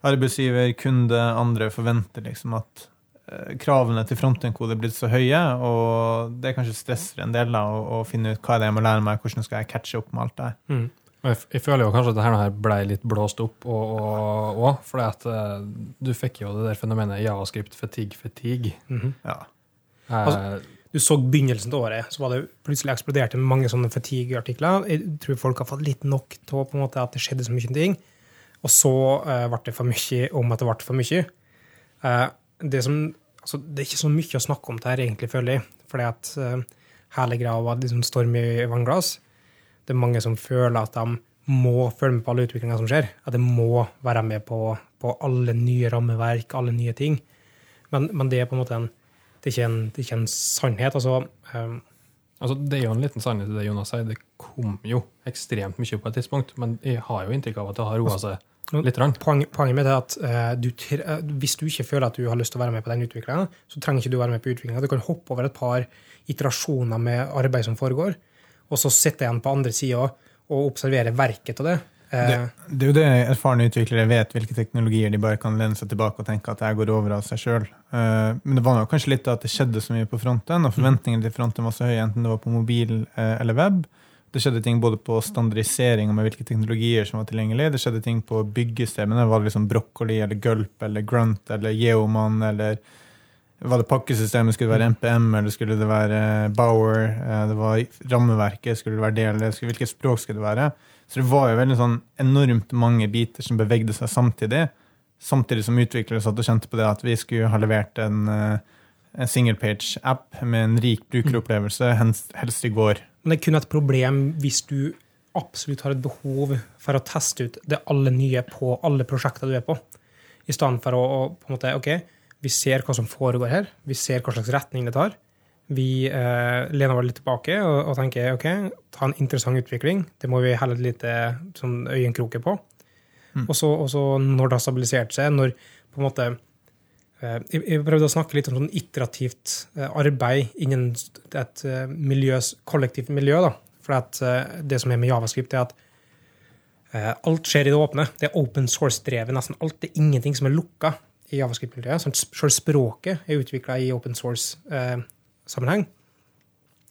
arbeidsgiver, kunde, andre forventer liksom at uh, kravene til frontend-kode er blitt så høye, og det kanskje stresser en del da, å, å, finne ut hva det er jeg må lære meg, hvordan skal jeg catche opp med alt det her. Mm. Jeg, jeg, føler jo kanskje at dette her ble litt blåst opp òg, for uh, du fikk jo det der fenomenet javascript fatigue fatigue. Mm -hmm. ja. Altså, du så begynnelsen til året, så var det plutselig eksploderte med mange sånne fatigue-artikler. Jeg tror folk har fått litt nok måte, at det skjedde så mye ting. Og så uh, ble det for mye om at det ble for mye. Uh, det, som, altså, det, er ikke så mye å snakke om det her, egentlig, føler jeg. Fordi at uh, hele greia var liksom storm i vannglass. Det er mange som føler at de må følge med på alle utviklinga som skjer. At de må være med på, på alle nye rammeverk, alle nye ting. Men, men det er på en måte en det er ikke en, det er ikke en sannhet. Altså, um, altså, det er jo en liten sannhet i det Jonas sier. Det kom jo ekstremt mye på et tidspunkt, men jeg har jo inntrykk av at det har roa seg litt. Poeng, poenget mitt er at uh, du, uh, hvis du ikke føler at du har lyst til å være med på den utviklinga, så trenger ikke du være med på utviklinga. Du kan hoppe over et par iterasjoner med arbeid som foregår, og så sitte igjen på andre sida og observere verket av det. Det, eh, det, er jo det erfarne utviklere vet, hvilke teknologier de bare kan lene seg tilbake og tenke at det går over av seg sjøl. Eh, men det var kanskje litt at det skjedde så mye på fronten, og forventningene til fronten var så høye, enten det var på mobil eh, eller web. Det skjedde ting både på standardisering og med hvilke teknologier som var tilgjengelig. Det skjedde ting på byggestemene. Var det liksom brokkoli eller gulp eller grunt eller geoman eller var det pakkesystemet? Skulle det være MPM, eller skulle det være Bower? Det var rammeverket, skulle det være det, eller hvilket språk skulle det være? Så det var jo veldig sånn enormt mange biter som bevegde seg samtidig. Samtidig som utviklere satt og kjente på det at vi skulle ha levert en, en single page-app med en rik brukeropplevelse, helst i går. Men det er kun et problem hvis du absolutt har et behov for å teste ut det alle nye på alle prosjekter du er på. I stedet for å, å på en måte, ok, vi ser hva som foregår her, vi ser hva slags retning det tar. Vi eh, lener oss litt tilbake og, og, tenker ok, ta en interessant utvikling. Det må vi helle litt lite sånn øyenkroke på. Mm. Og, så, når det har stabilisert seg, når på en måte Jeg prøvde å snakke litt om sånn iterativt eh, arbeid innen et eh, miljøs, kollektivt miljø. da, For det som er med Javascript, er at alt skjer i det åpne. Det er open source-drevet. nesten alt. Det er ingenting som er lukka i javascript-miljøet. Sånn, Selv språket er utvikla i open source-sammenheng.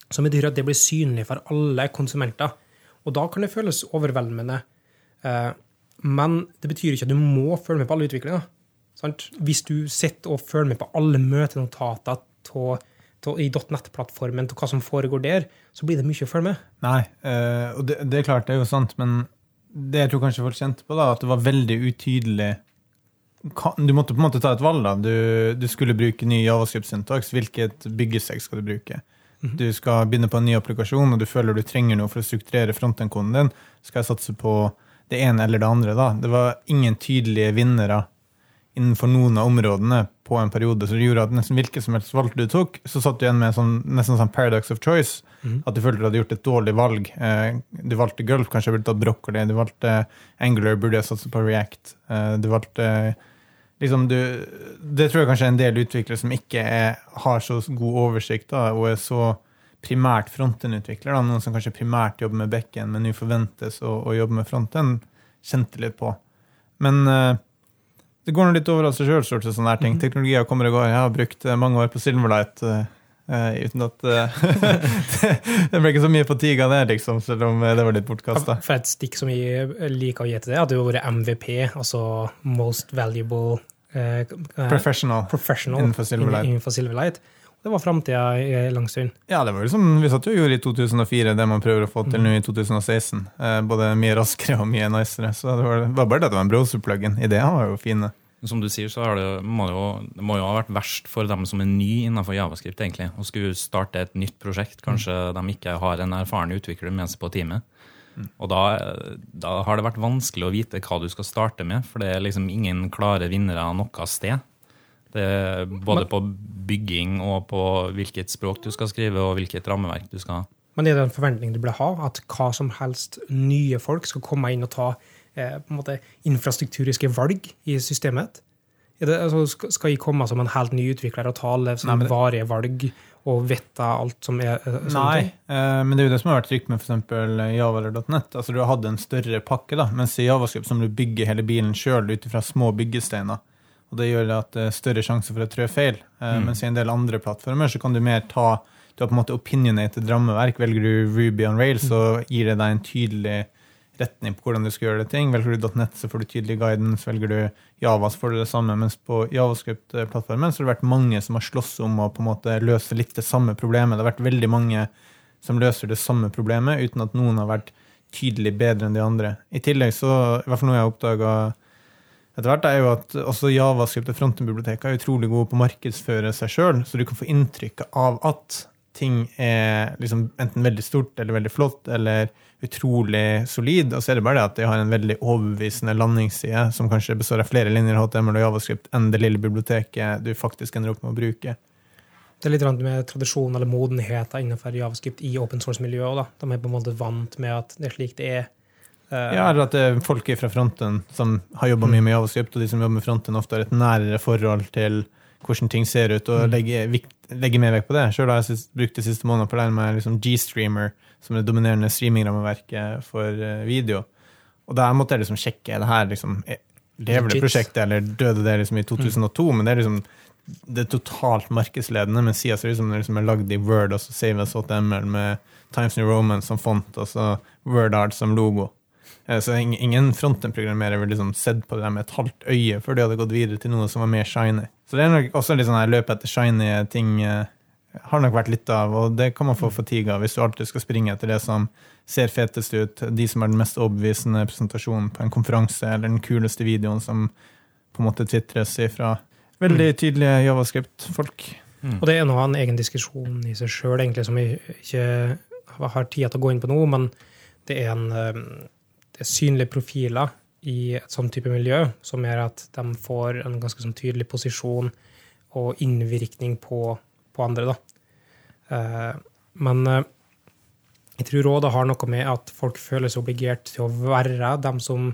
som betyr at det blir synlig for alle konsumenter. Og da kan det føles overveldende. Men det betyr ikke at du må følge med på alle utviklinger. Hvis du sitter og følger med på alle møtenotater i .NET-plattformen til hva som foregår der, så blir det mye å følge med. Nei, uh, og det, det, er klart, det er jo sant, men det jeg tror kanskje folk kjente på, da, at det var veldig utydelig Du måtte på en måte ta et valg. da. Du, du skulle bruke ny Javascript-syntax. Hvilket byggesegg skal du bruke? Mm -hmm. Du skal begynne på en ny applikasjon, og du føler du trenger noe for å strukturere frontend-koden din. Skal jeg satse på det ene eller det andre. da. Det var ingen tydelige vinnere innenfor noen av områdene på en periode, så det gjorde at nesten hvilket som helst valg du tok, så satt du igjen med sånn, nesten sånn paradox of choice. Mm. At du følte du hadde gjort et dårlig valg. Eh, du valgte Gulf, kanskje burde tatt broccoli. Du valgte Angular, burde jeg satse på React. Eh, du valgte liksom du, Det tror jeg kanskje er en del utviklere som ikke er, har så god oversikt da, og er så primært frontend-utvikler. Noen som kanskje primært jobber med bekken, men nå forventes å, å jobbe med fronten, kjente litt på. Men uh, det går litt over av seg sjøl, sånne ting. Mhm. Teknologier kommer og går. Jeg har brukt eh, mange år på Silverlight uh, uten at uh, Det ble ikke så mye på tiga der, liksom, selv om det var litt bortkasta. For et stikk som jeg liker å gi til det, at det har vært MVP, altså Most Valuable Professional, professional innenfor Silverlight. Det var framtida i lang stund. Ja, det var liksom, vi satt jo og gjorde i 2004 det man prøver å få til nå i 2016. Eh, både mye raskere og mye nicere. Så det var, var bare det at det var en browser-plugin. Ideene var jo fine. Som du sier, så det, må det, jo, det må jo ha vært verst for dem som er ny innenfor Javascript, egentlig. Å skulle starte et nytt prosjekt. Kanskje mm. de ikke har en erfaren utvikler med seg på teamet. Mm. Og da, da, har det vært vanskelig å vite hva du skal starte med, for det er liksom ingen klare vinnere av noe sted. Det, både på bygging og på hvilket språk du skal skrive, og hvilket rammeverk du skal ha. Men er det en forventning du bør ha, at hva som helst nye folk skal komme inn og ta eh, på en måte infrastrukturiske valg i systemet? Det, altså, skal jeg komme som en helt ny utvikler og ta alle sånn varige valg og vite alt som er sånne Nei, eh, men det er jo det som har vært trygt med f.eks. Java eller .net. Altså, du har hatt en større pakke, da, mens i Javascript som du bygger hele bilen sjøl ut fra små byggesteiner. Og det gjør at det er større sjanse for å trø feil. Eh, mm. Mens i en del andre plattformer så kan du mer ta Du har på en måte opinionated rammeverk. Velger du Ruby on Rails, så gir det deg en tydelig retning på hvordan du skal gjøre det ting. Velger du .net, så får du tydelig guidance. Velger du Java, så får du det samme. Mens på Javascript-plattformen så har det vært mange som har slåss om å på en måte løse litt det samme problemet. Det har vært veldig mange som løser det samme problemet, uten at noen har vært tydelig bedre enn de andre. I tillegg så, i hvert fall noe jeg har oppdaga etter hvert, er jo at også Javascript og frontend-biblioteket er utrolig gode på å markedsføre seg sjøl, så du kan få inntrykk av at ting er liksom enten veldig stort eller veldig flott eller utrolig solid, og så er det bare det at de har en veldig overbevisende landingsside som kanskje består av flere linjer HTML og Javascript enn det lille biblioteket du faktisk ender opp med å bruke. Det er litt med tradisjon eller modenhet innenfor Javascript i open source-miljøet. De er på en måte vant med at det er slik det er ja, eller at det er folk fra fronten som har jobba mye med javascript, og de som jobber med fronten, ofte har et nærere forhold til hvordan ting ser ut, og mm. legger, legger mer vekt på det. Sjøl har jeg brukt de siste månedene på å lære meg liksom G-streamer, som er det dominerende streamingrammeverket for eh, video. Og der måtte jeg liksom sjekke er det her liksom, lever det prosjektet, eller døde det liksom i 2002? Mm. Men det er liksom det er totalt markedsledende, men sida ser ut som det liksom er lagd i Word, og så saves HTML med Times New Roman som font, og så WordArt som logo. Eh, så ingen frontend-programmerer ville liksom sett på det med et halvt øye før de hadde gått videre til noe som var mer shiny. Så det er nok også litt sånn her løp etter shiny ting eh, har nok vært litt av, og det kan man få fatigue av hvis du alltid skal springe etter det som ser fetest ut, de som er den mest overbevisende presentasjonen på en konferanse, eller den kuleste videoen som på en måte tvitres ifra veldig mm. tydelige javascript-folk. Mm. Og det er nå en egen diskusjon i seg sjøl, som vi ikke har tid til å gå inn på nå, men det er en eh, synlige profiler i et sånn type miljø som gjør at de får en ganske sånn tydelig posisjon og innvirkning på, på andre. Da. Eh, men eh, jeg tror òg det har noe med at folk føler seg obligert til å være dem som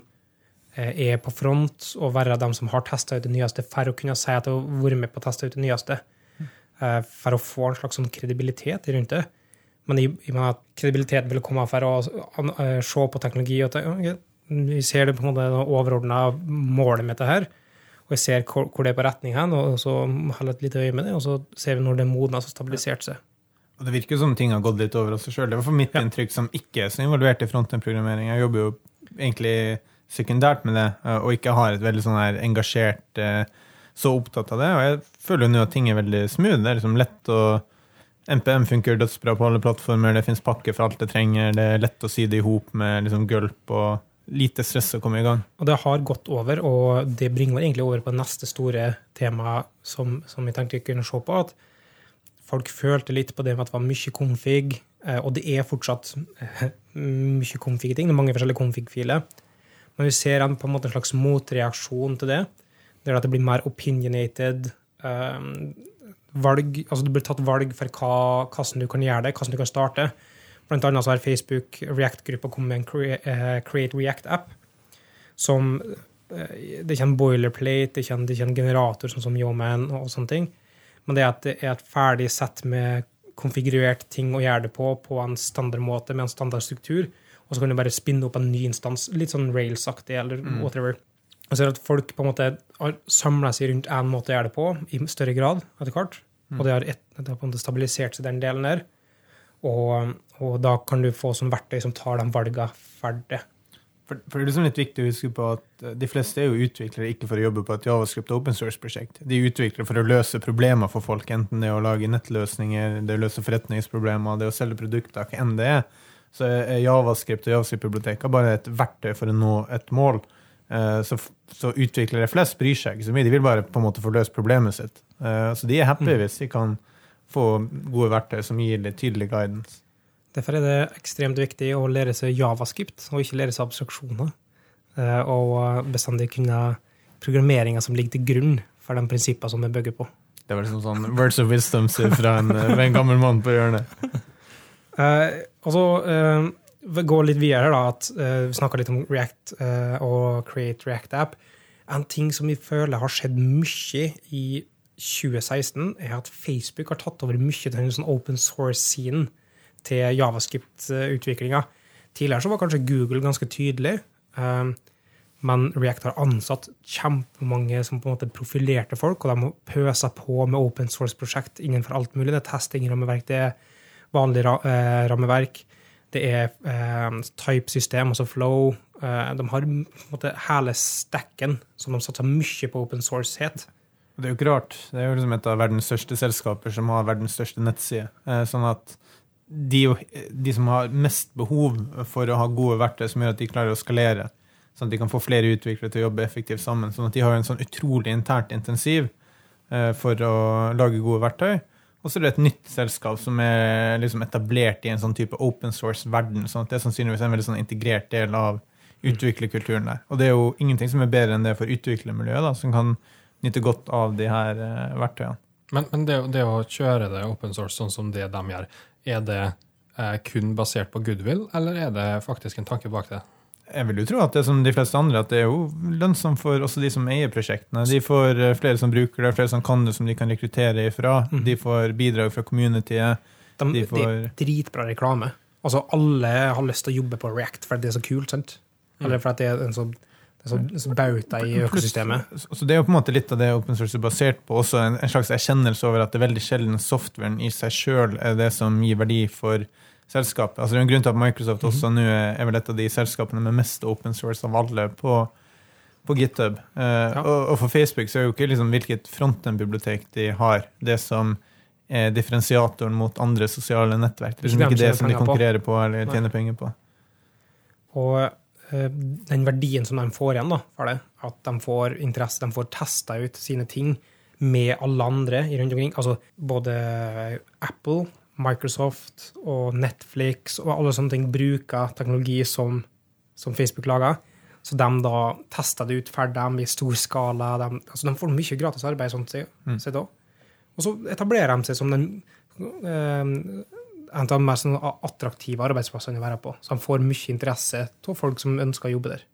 eh, er på front, og være dem som har testa ut det nyeste, for å kunne si at de har vært med på å teste ut det nyeste. Eh, For å få en slags sånn kredibilitet rundt det. Men jeg, og mener at kredibilitet vil komme for å eh, se på teknologi og at ok, vi ser det på en måte overordna målet med dette her. Og jeg ser hvor, hvor det er på retning hen, og så holder et lite øye med det, og så ser vi når det er modna og stabilisert seg. Og det virker som ting har gått litt over av seg sjøl. Det var for mitt Ja. inntrykk som ikke er så involvert i frontend-programmering. Jeg jobber jo egentlig sekundært med det, eh, og ikke har et veldig sånn her engasjert eh, Så opptatt av det. Og jeg føler jo nå at ting er veldig smooth. Det er liksom lett å NPM funker dødsbra på alle plattformer, det fins pakker for alt det trenger, det er lett å sy det i hop med liksom gulp og lite stress å komme i gang. Og det har gått over, og det bringer meg egentlig over på neste store tema som, som jeg tenkte vi kunne se på. At folk følte litt på det med at det var mye config, eh, og det er fortsatt eh, mye config-ting. Det er mange forskjellige config-filer. Men vi ser en, på en måte en slags motreaksjon til det, Det er at det blir mer opinionated eh, valg, altså det blir tatt valg for hva, hvordan du kan gjøre det, hvordan du kan starte. Blant annet så har Facebook React-gruppa kommet med en eh, Create React-app. Som eh, Det er ikke en boilerplate, det er ikke en, det er ikke en generator sånn som Yoman og sånne ting. Men det er at det er et ferdig sett med konfigurert ting å gjøre det på på en standardmåte med en standardstruktur. Og så kan du bare spinne opp en ny instans, litt sånn Rails-aktig eller whatever. Og så er det at folk på en måte har samla seg rundt én måte å gjøre det på i større grad etter hvert. Og det har, et, det har på en måte stabilisert seg den delen der. Og, og da kan du få sånn verktøy som tar de valgene ferdig. For, for det er liksom litt viktig å huske på at eh, de fleste er jo utviklere ikke for å jobbe på et javascript open source-prosjekt. De er utviklere for å løse problemer for folk, enten det er å lage nettløsninger, det er å løse forretningsproblemer, det er å selge produkter, hva enn det er. Så er javascript og javascript-biblioteker bare et verktøy for å nå et mål. Eh, Så, så utviklere flest bryr seg ikke så mye. De vil bare på en måte få løst problemet sitt. Eh, Så de er happy hvis de kan få gode verktøy som gir litt tydelig guidance. Derfor er det ekstremt viktig å lære seg javascript, og ikke lære seg abstraksjoner. Eh, Og bestandig kunne programmeringer som ligger til grunn for de prinsippene som vi bygger på. Det var liksom sånn words of wisdom fra en, fra en gammel mann på hjørnet. Eh, og så eh, vi går litt videre, da, at eh, vi snakka litt om React eh, og Create React App. En ting som vi føler har skjedd mye i 2016, er at Facebook har tatt over mye av den sånn open source-scenen til javascript-utviklinga. Tidligere så var kanskje Google ganske tydelig, eh, men React har ansatt kjempemange som på en måte profilerte folk, og de må pøse på med open source-prosjekt innenfor alt mulig. Det er testing-rammeverk, det er vanlig eh, rammeverk, det er eh, type-system, altså flow. Eh, de har på en måte hele stacken som de satser mye på open source-het. Det er jo ikke rart. Det er jo liksom et av verdens største selskaper som har verdens største nettside. Eh, Sånn at de, de som har mest behov for å ha gode verktøy som gjør at de klarer å skalere, sånn at de kan få flere utviklere til å jobbe effektivt sammen. Sånn at de har en sånn utrolig internt intensiv eh, for å lage gode verktøy. Og så er det et nytt selskap som er liksom etablert i en sånn type open source-verden. sånn at det er sannsynligvis en veldig sånn integrert del av utviklerkulturen der. Og det er jo ingenting som er bedre enn det for utviklermiljøet, da, som kan nyte godt av de her eh, verktøyene. Men, men det, det å kjøre det open source sånn som det de gjør, er det eh, kun basert på goodwill, eller er det faktisk en tanke bak det? Jeg vil jo tro at det er som de fleste andre, at det er jo lønnsomt for også de som eier prosjektene. De får eh, flere som bruker det, flere som kan det, som de kan rekruttere ifra. De får bidrag fra communityet. De, De Det får- er dritbra reklame. Altså, alle har lyst til å jobbe på React fordi det er så kult, sant? Eller fordi det er en så, det er så, så bauta i økosystemet. Så det er jo på en måte litt av det open source er basert på, også en, en slags erkjennelse over at det er veldig sjelden softwaren i seg sjøl er det som gir verdi for selskapet. Altså det er en grunn til at Microsoft også nå er er vel et av de selskapene med mest open source av alle på, på GitHub. Eh, og, og for Facebook så er jo ikke liksom hvilket frontend-bibliotek de har, det som er differensiatoren mot andre sosiale nettverk. Det er liksom Ikke det som de konkurrerer på eller Nei. tjener penger på. Og den verdien som de får igjen da, for det, at de får interesse, de får testa ut sine ting med alle andre i rundt omkring, altså både Apple, Microsoft og Netflix og alle sånne ting bruker teknologi som, som Facebook lager. Så de da tester det ut for dem i stor skala. De, altså de får mye gratis arbeid sånn sett Mm. også. Og så etablerer de seg som den eh, en av de mest sånn attraktive arbeidsplassene å være på. Så de får mye interesse av folk som ønsker å jobbe der.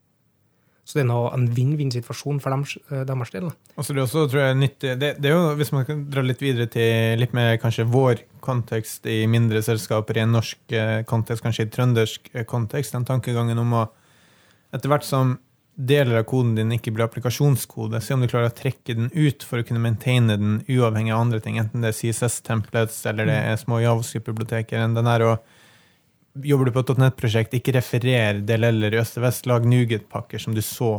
Så det er nå en vinn-vinn-situasjon for dem, eh, deres del. da. Og så er det også, tror jeg, nyttig det, det er jo, Hvis man kan dra litt videre til litt mer kanskje vår kontekst i mindre selskaper, i en norsk eh, kontekst, kanskje i trøndersk eh, kontekst, den tankegangen om å etter hvert som deler av koden din ikke blir applikasjonskode, se om du klarer å trekke den ut for å kunne maintaine den uavhengig av andre ting, enten det er CSS-templates eller det er små javascript-biblioteker. Jobber du på et .NET-prosjekt, ikke referer DLL-er i øst og vest, lag Nuget-pakker som du så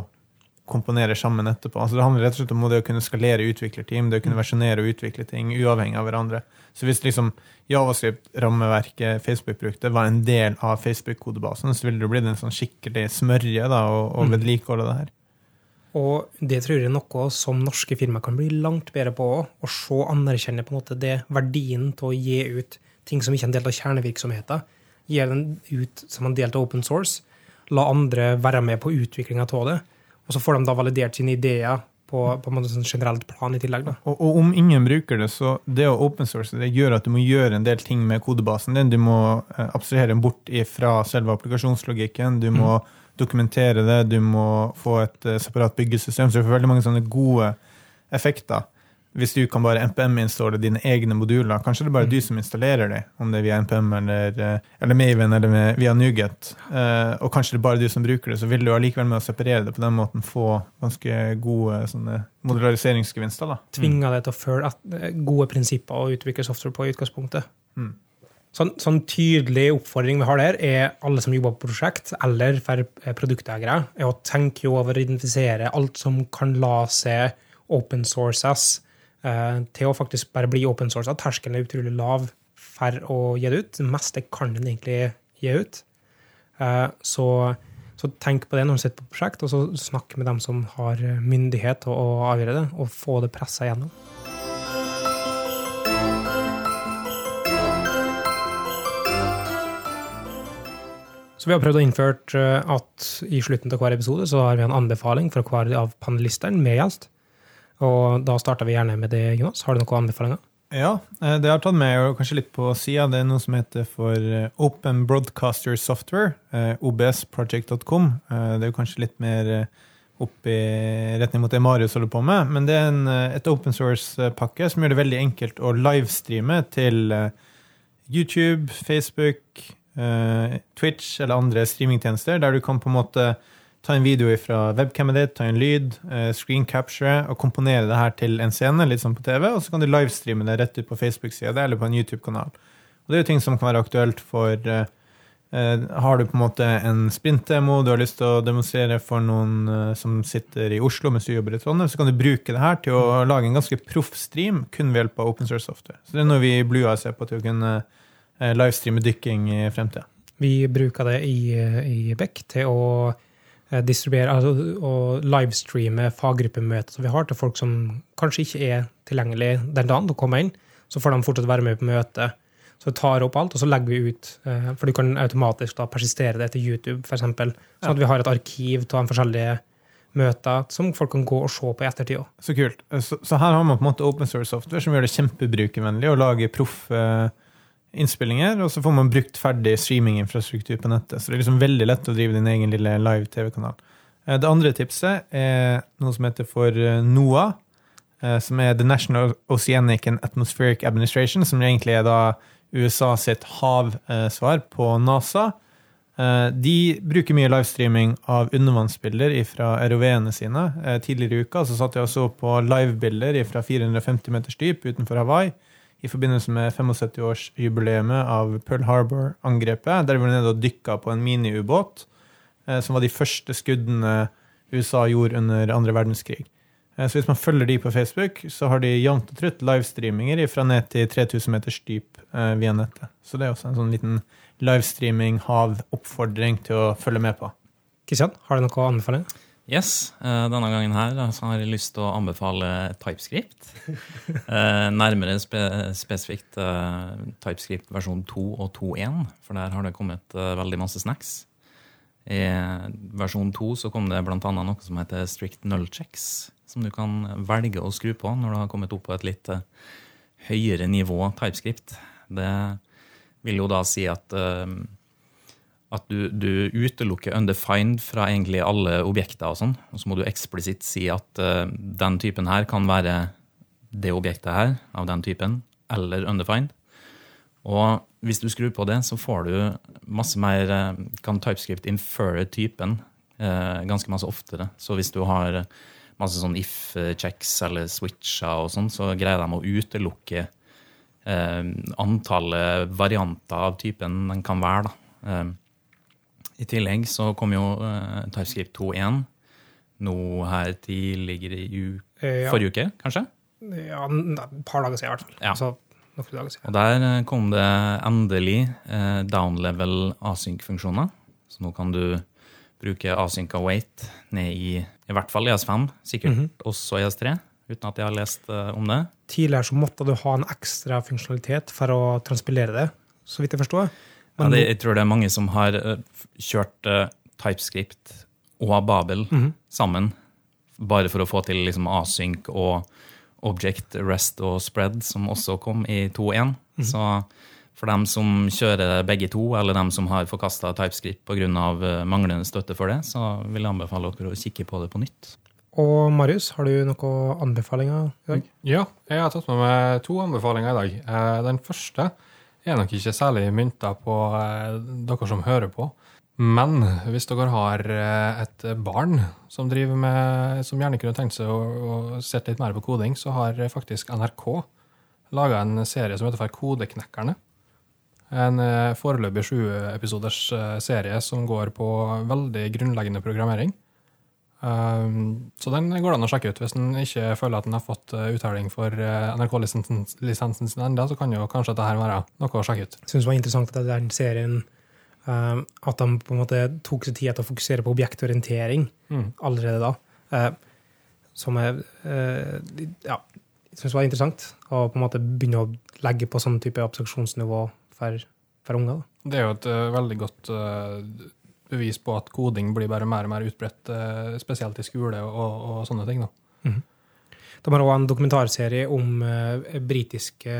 komponerer sammen etterpå. Altså det handler rett og slett om det å kunne skalere utviklerteam, det å kunne versjonere og utvikle ting uavhengig av hverandre. Så hvis liksom Javascript-rammeverket Facebook brukte, var en del av Facebook-kodebasen, så ville det blitt en sånn skikkelig smørje da, og, å vedlikeholde det her. Og det tror jeg er noe som norske firmaer kan bli langt bedre på òg. Å se og anerkjenne på en måte det verdien til å gi ut ting som ikke er en del av kjernevirksomheten. Gi den ut som en del av open source. La andre være med på utviklinga av det. Og så får de da validert sine ideer på, på en sånn generelt plan i tillegg. Og, og om ingen bruker det, så det å open source det gjør at du må gjøre en del ting med kodebasen din. Du må abstrahere den bort fra selve applikasjonslogikken. Du må dokumentere det, du må få et eh, separat byggesystem. Så du får veldig mange sånne gode effekter. Hvis du kan bare NPM-installe dine egne moduler. Kanskje det er bare du som installerer dem, om det er via NPM eller, eh, eller Maven eller med, via Nuget. Uh, og kanskje det er bare du som bruker det, så vil du allikevel med å separere det på den måten få ganske gode sånne modulariseringsgevinster. da. Tvinge deg til å følge gode prinsipper og utvikle software på i utgangspunktet. Mm. Sånn, sånn tydelig oppfordring vi har der, er alle som jobber på prosjekt, eller for eh, produkteiere, er å tenke over å identifisere alt som kan la seg open sources eh, til å faktisk bare bli open source. At terskelen er utrolig lav for å gi det ut. Det meste kan den egentlig gi ut. Eh, så, så tenk på det når du sitter på prosjekt, og så snakk med dem som har myndighet til å avgjøre det, og få det pressa gjennom. Så vi har prøvd å innføre eh, at i slutten av hver episode så har vi en anbefaling fra hver av panelistene med gjest. Og da starter vi gjerne med det, Jonas. Har du noen anbefalinger? Ja, eh, det har tatt med kanskje litt på sida. Det er noe som heter for eh, Open Broadcaster Software, eh, obsproject.com. Det er jo kanskje litt mer opp i retning mot det Marius holder på med, men det er en, et open source-pakke som gjør det veldig enkelt å livestreame til YouTube, Facebook, Twitch eller andre streamingtjenester, der du kan på en måte ta en video fra webcamet ditt, ta en lyd, eh, screen capture og komponere det her til en scene, litt sånn på TV, og så kan du livestreame det rett ut på Facebook-sida eller på en YouTube-kanal. Og Det er jo ting som kan være aktuelt for eh, eh, Har du på en måte en sprint-demo du har lyst til å demonstrere for noen eh, som sitter i Oslo mens du jobber i Trondheim, så kan du bruke det her til å lage en ganske proff stream kun ved hjelp av open source software. Så det er noe vi i Blue Eye ser på til å kunne eh, livestreame dykking i fremtida. Vi bruker det i, i Beck til å eh, distribuere, altså og livestreame faggruppemøter som vi har til folk som kanskje ikke er tilgjengelig den dagen de kommer inn. Så får de fortsatt være med på møtet. Så vi tar opp alt, og så legger vi ut. eh, For du kan automatisk da persistere det til YouTube, f.eks. Sånn at vi har et arkiv av de forskjellige møter som folk kan gå og se på i ettertid. Så kult. Så, så her har man på en måte open source software som gjør det kjempebrukervennlig å lage proffe innspillinger, og så får man brukt ferdig streaminginfrastruktur på nettet. Så det er liksom veldig lett å drive din egen lille live TV-kanal. Eh, Det andre tipset er noe som heter for NOA, eh, som er The National Oceanic and Atmospheric Administration, som egentlig er da USA sitt havsvar på NASA. Eh, De bruker mye livestreaming av undervannsbilder fra ROV-ene sine. Eh, Tidligere i uka så satt jeg og så på livebilder fra 450 meters dyp utenfor Hawaii i forbindelse med 75-årsjubileet av Pearl Harbor-angrepet. Der vi var nede og dykka på en miniubåt, eh, som var de første skuddene USA gjorde under andre verdenskrig. Eh, Så hvis man følger de på Facebook, så har de jevnt og trutt livestreaminger fra ned til 3000 meters dyp eh, via nettet. Så det er også en sånn liten livestreaming-hav-oppfordring til å følge med på. Kristian, har du noe å anbefale? Yes, eh, Denne gangen her så har jeg lyst til å anbefale TypeScript. Eh, nærmere spe spesifikt eh, TypeScript versjon 2 og 2.1, for der har det kommet eh, veldig masse snacks. I versjon 2 så kom det bl.a. noe som heter strict null checks, som du kan velge å skru på når du har kommet opp på et litt eh, høyere nivå TypeScript. Det vil jo da si at eh, at du, du utelukker undefined fra egentlig alle objekter, og sånn, og så må du eksplisitt si at uh, den typen her kan være det objektet her, av den typen, eller undefined. Og hvis du skrur på det, så får du masse mer uh, Kan TypeScript inføre typen uh, ganske masse oftere. Så hvis du har masse sånn if-checks eller switcher og sånn, så greier de å utelukke antallet varianter av typen den kan være. da. I tillegg så kom jo uh, TypeScript 2.1 nå her tidligere i u Ja. forrige uke, kanskje? Ja, et par dager siden, i hvert fall. Ja. Altså, noen dager siden. Og der eh, kom det endelig uh, downlevel async-funksjoner. Så nå kan du bruke async await ned i i hvert fall ES5, sikkert også ES3, uten at jeg har lest uh, om det. Tidligere så måtte du ha en ekstra funksjonalitet for å transpilere det, så vidt jeg forstår. Ja, det, jeg tror det er mange som har eh, kjørt uh, TypeScript og Babel sammen, bare for å få til liksom async og object rest og spread, som også kom i 2.1. Så for dem som kjører begge to, eller dem som har forkasta TypeScript pga. manglende støtte for det, så vil jeg anbefale dere å kikke på det på nytt. Og Marius, har du noen anbefalinger i dag? Ja, jeg har tatt med meg to anbefalinger i dag. Eh, Den første er nok ikke særlig mynta på eh, dere som hører på. Men hvis dere har eh, et barn som, med, som gjerne kunne tenkt seg å, å sett litt mer på koding, så har faktisk NRK laga en serie som heter for Kodeknekkerne. En eh, foreløpig sjuepisoders serie som går på veldig grunnleggende programmering. Um, så den går det an å sjekke ut. Hvis en ikke føler at en har fått uttelling uttaling for uh, NRK-lisensen sin enda, så kan jo kanskje dette være noe å sjekke ut. Jeg synes det var interessant at den serien eh, at de på en måte tok seg tid til å fokusere på objektorientering Mm. allerede da. eh, som er eh, Ja, jeg syns det var interessant å på en måte begynne å legge på sånn type abstraksjonsnivå for, for unger. Det er jo et veldig godt bevis på at koding blir bare mer og mer utbredt, uh, spesielt i skole og, og sånne ting. da. De har også en dokumentarserie om uh, britiske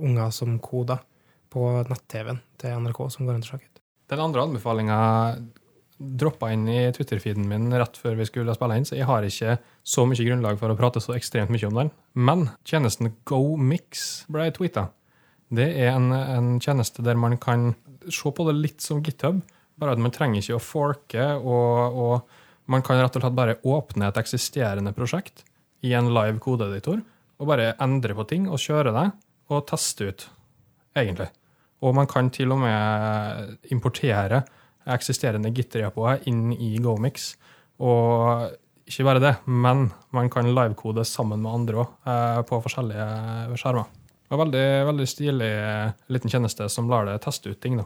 unger som koder på nett-TV-en til NRK, som går under ut. Den andre anbefalinga droppa inn i Twitter-feeden min rett før vi skulle spille inn, så jeg har ikke så mye grunnlag for å prate så ekstremt mye om den. Men tjenesten GoMix ble tweeta. Det er en, en tjeneste der man kan se på det litt som GitHub, bare at man trenger ikke å forke, og, og man kan rett og slett bare åpne et eksisterende prosjekt i en live kodeeditor, og bare endre på ting og kjøre det, og teste ut, egentlig. Og man kan til og med importere eksisterende Git-repoer inn i GoMix. Og ikke bare det, men man kan livekode sammen med andre òg, eh, på forskjellige skjermer. Og veldig, veldig stilig eh, liten tjeneste som lar deg teste ut ting. da.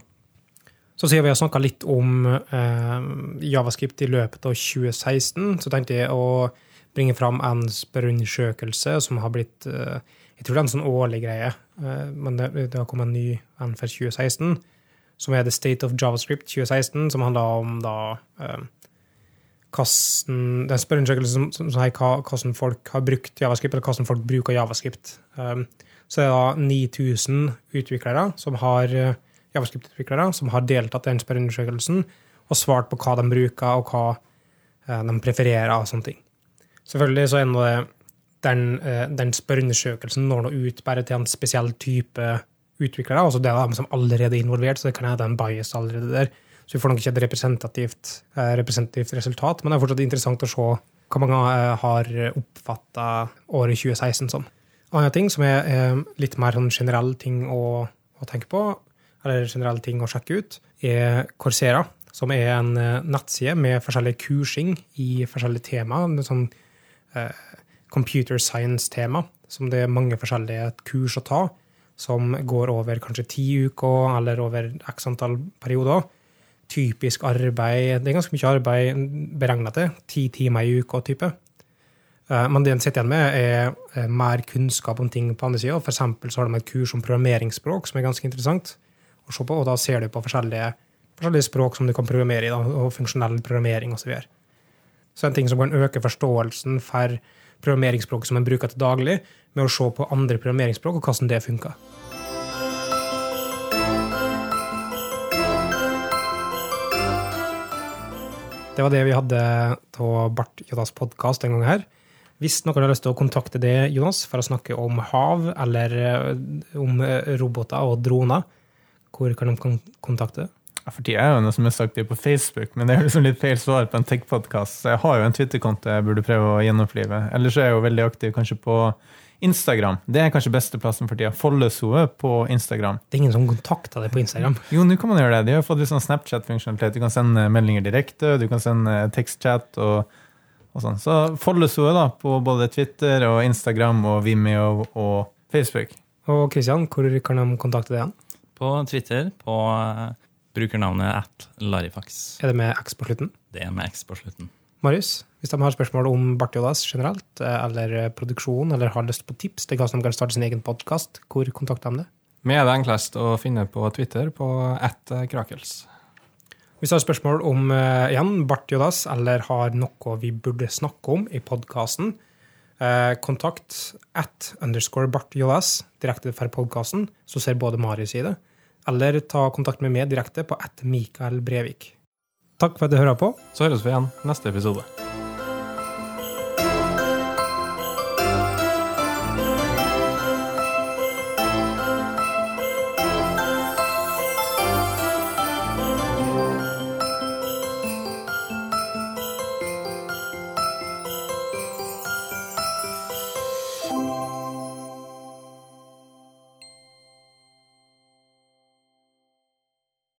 Så siden vi har snakka litt om eh, javascript i løpet av 2016, så tenkte jeg å bringe fram en spørreundersøkelse som har blitt eh, Jeg tror det er en sånn årlig greie, eh, men det, det har kommet en ny en for 2016, som er The State of JavaScript 2016, som handler om da eh, hvordan, Det er en spørreundersøkelse som, som, sier hvordan folk har brukt javascript, eller hvordan folk bruker javascript. Um, så er da 9000 utviklere som har eh, javascript-utviklere som har deltatt i den spørreundersøkelsen og svart på hva de bruker, og hva eh, de prefererer av sånne ting. Selvfølgelig så er det den, eh, den spørreundersøkelsen når nå ut bare til en spesiell type utviklere, altså det er de som allerede er involvert, så det kan hende en bias allerede der. Så vi får nok ikke et representativt, eh, representativt resultat, men det er fortsatt interessant å se hva mange har oppfatta året 2016 som. Annen ting som er litt mer sånn generell ting å, å tenke på, eller generelle ting å sjekke ut, er Coursera, som er en eh, nettside med forskjellig kursing i forskjellige tema. Sånn eh, computer science-tema, som det er mange forskjellige kurs å ta, som går over kanskje ti uker eller over x antall perioder, typisk arbeid Det er ganske mye arbeid beregna til. Ti timer i uka type. Eh, Men det en sitter igjen med, er eh, mer kunnskap om ting på andre sida. For eksempel har de et kurs om programmeringsspråk som er ganske interessant å se på, og da ser du på forskjellige, forskjellige språk som du kan programmere i, da, og funksjonell programmering osv. Så, videre. så en ting som kan øke forståelsen for programmeringsspråk som en bruker til daglig, med å se på andre programmeringsspråk og hvordan det funker. Det var det vi hadde av Bart Jonas podkast den gangen her. Hvis noen har lyst til å kontakte det, Jonas, for å snakke om hav eller eh, om eh, roboter og droner, hvor kan de kon- kontakte? For tida er jo jo som er sagt på Facebook, men det er liksom litt feil svar på en tech-podkast. Jeg har jo en Twitter-konto jeg burde prøve å gjenopplive. Ellers er jeg jo veldig aktiv kanskje på Instagram. Det er kanskje besteplassen for tida. Follesoe på Instagram. Det er ingen som kontakter deg på Instagram. Jo, nå kan man gjøre det. De har fått litt sånn Snapchat-funksjonalitet. Du kan sende meldinger direkte, du kan sende tekstchat og, og sånn. Så Follesoe da, på både Twitter og Instagram og Vimeo og Facebook. Og Christian, hvor kan de kontakte deg igjen? På Twitter på eh, brukernavnet at Larifax. Er det med X på slutten? Det er med X på slutten. Marius, hvis de har spørsmål om Bartiodas generelt, eh, eller eh, produksjon, eller har lyst på tips til hvordan de kan starte sin egen podkast, hvor kontakter de det? Vi er det enklest å finne på Twitter på at krakels. Hvis du har spørsmål om igjen, Bartiodas, eller har noe vi burde snakke om i podkasten, eh, kontakt at underscore Bartiodas direkte for podkasten, så ser både Marius i det. Eller ta kontakt med meg direkte på at Mikael Brevik. Takk for at du hører på. Så høres vi igjen neste episode.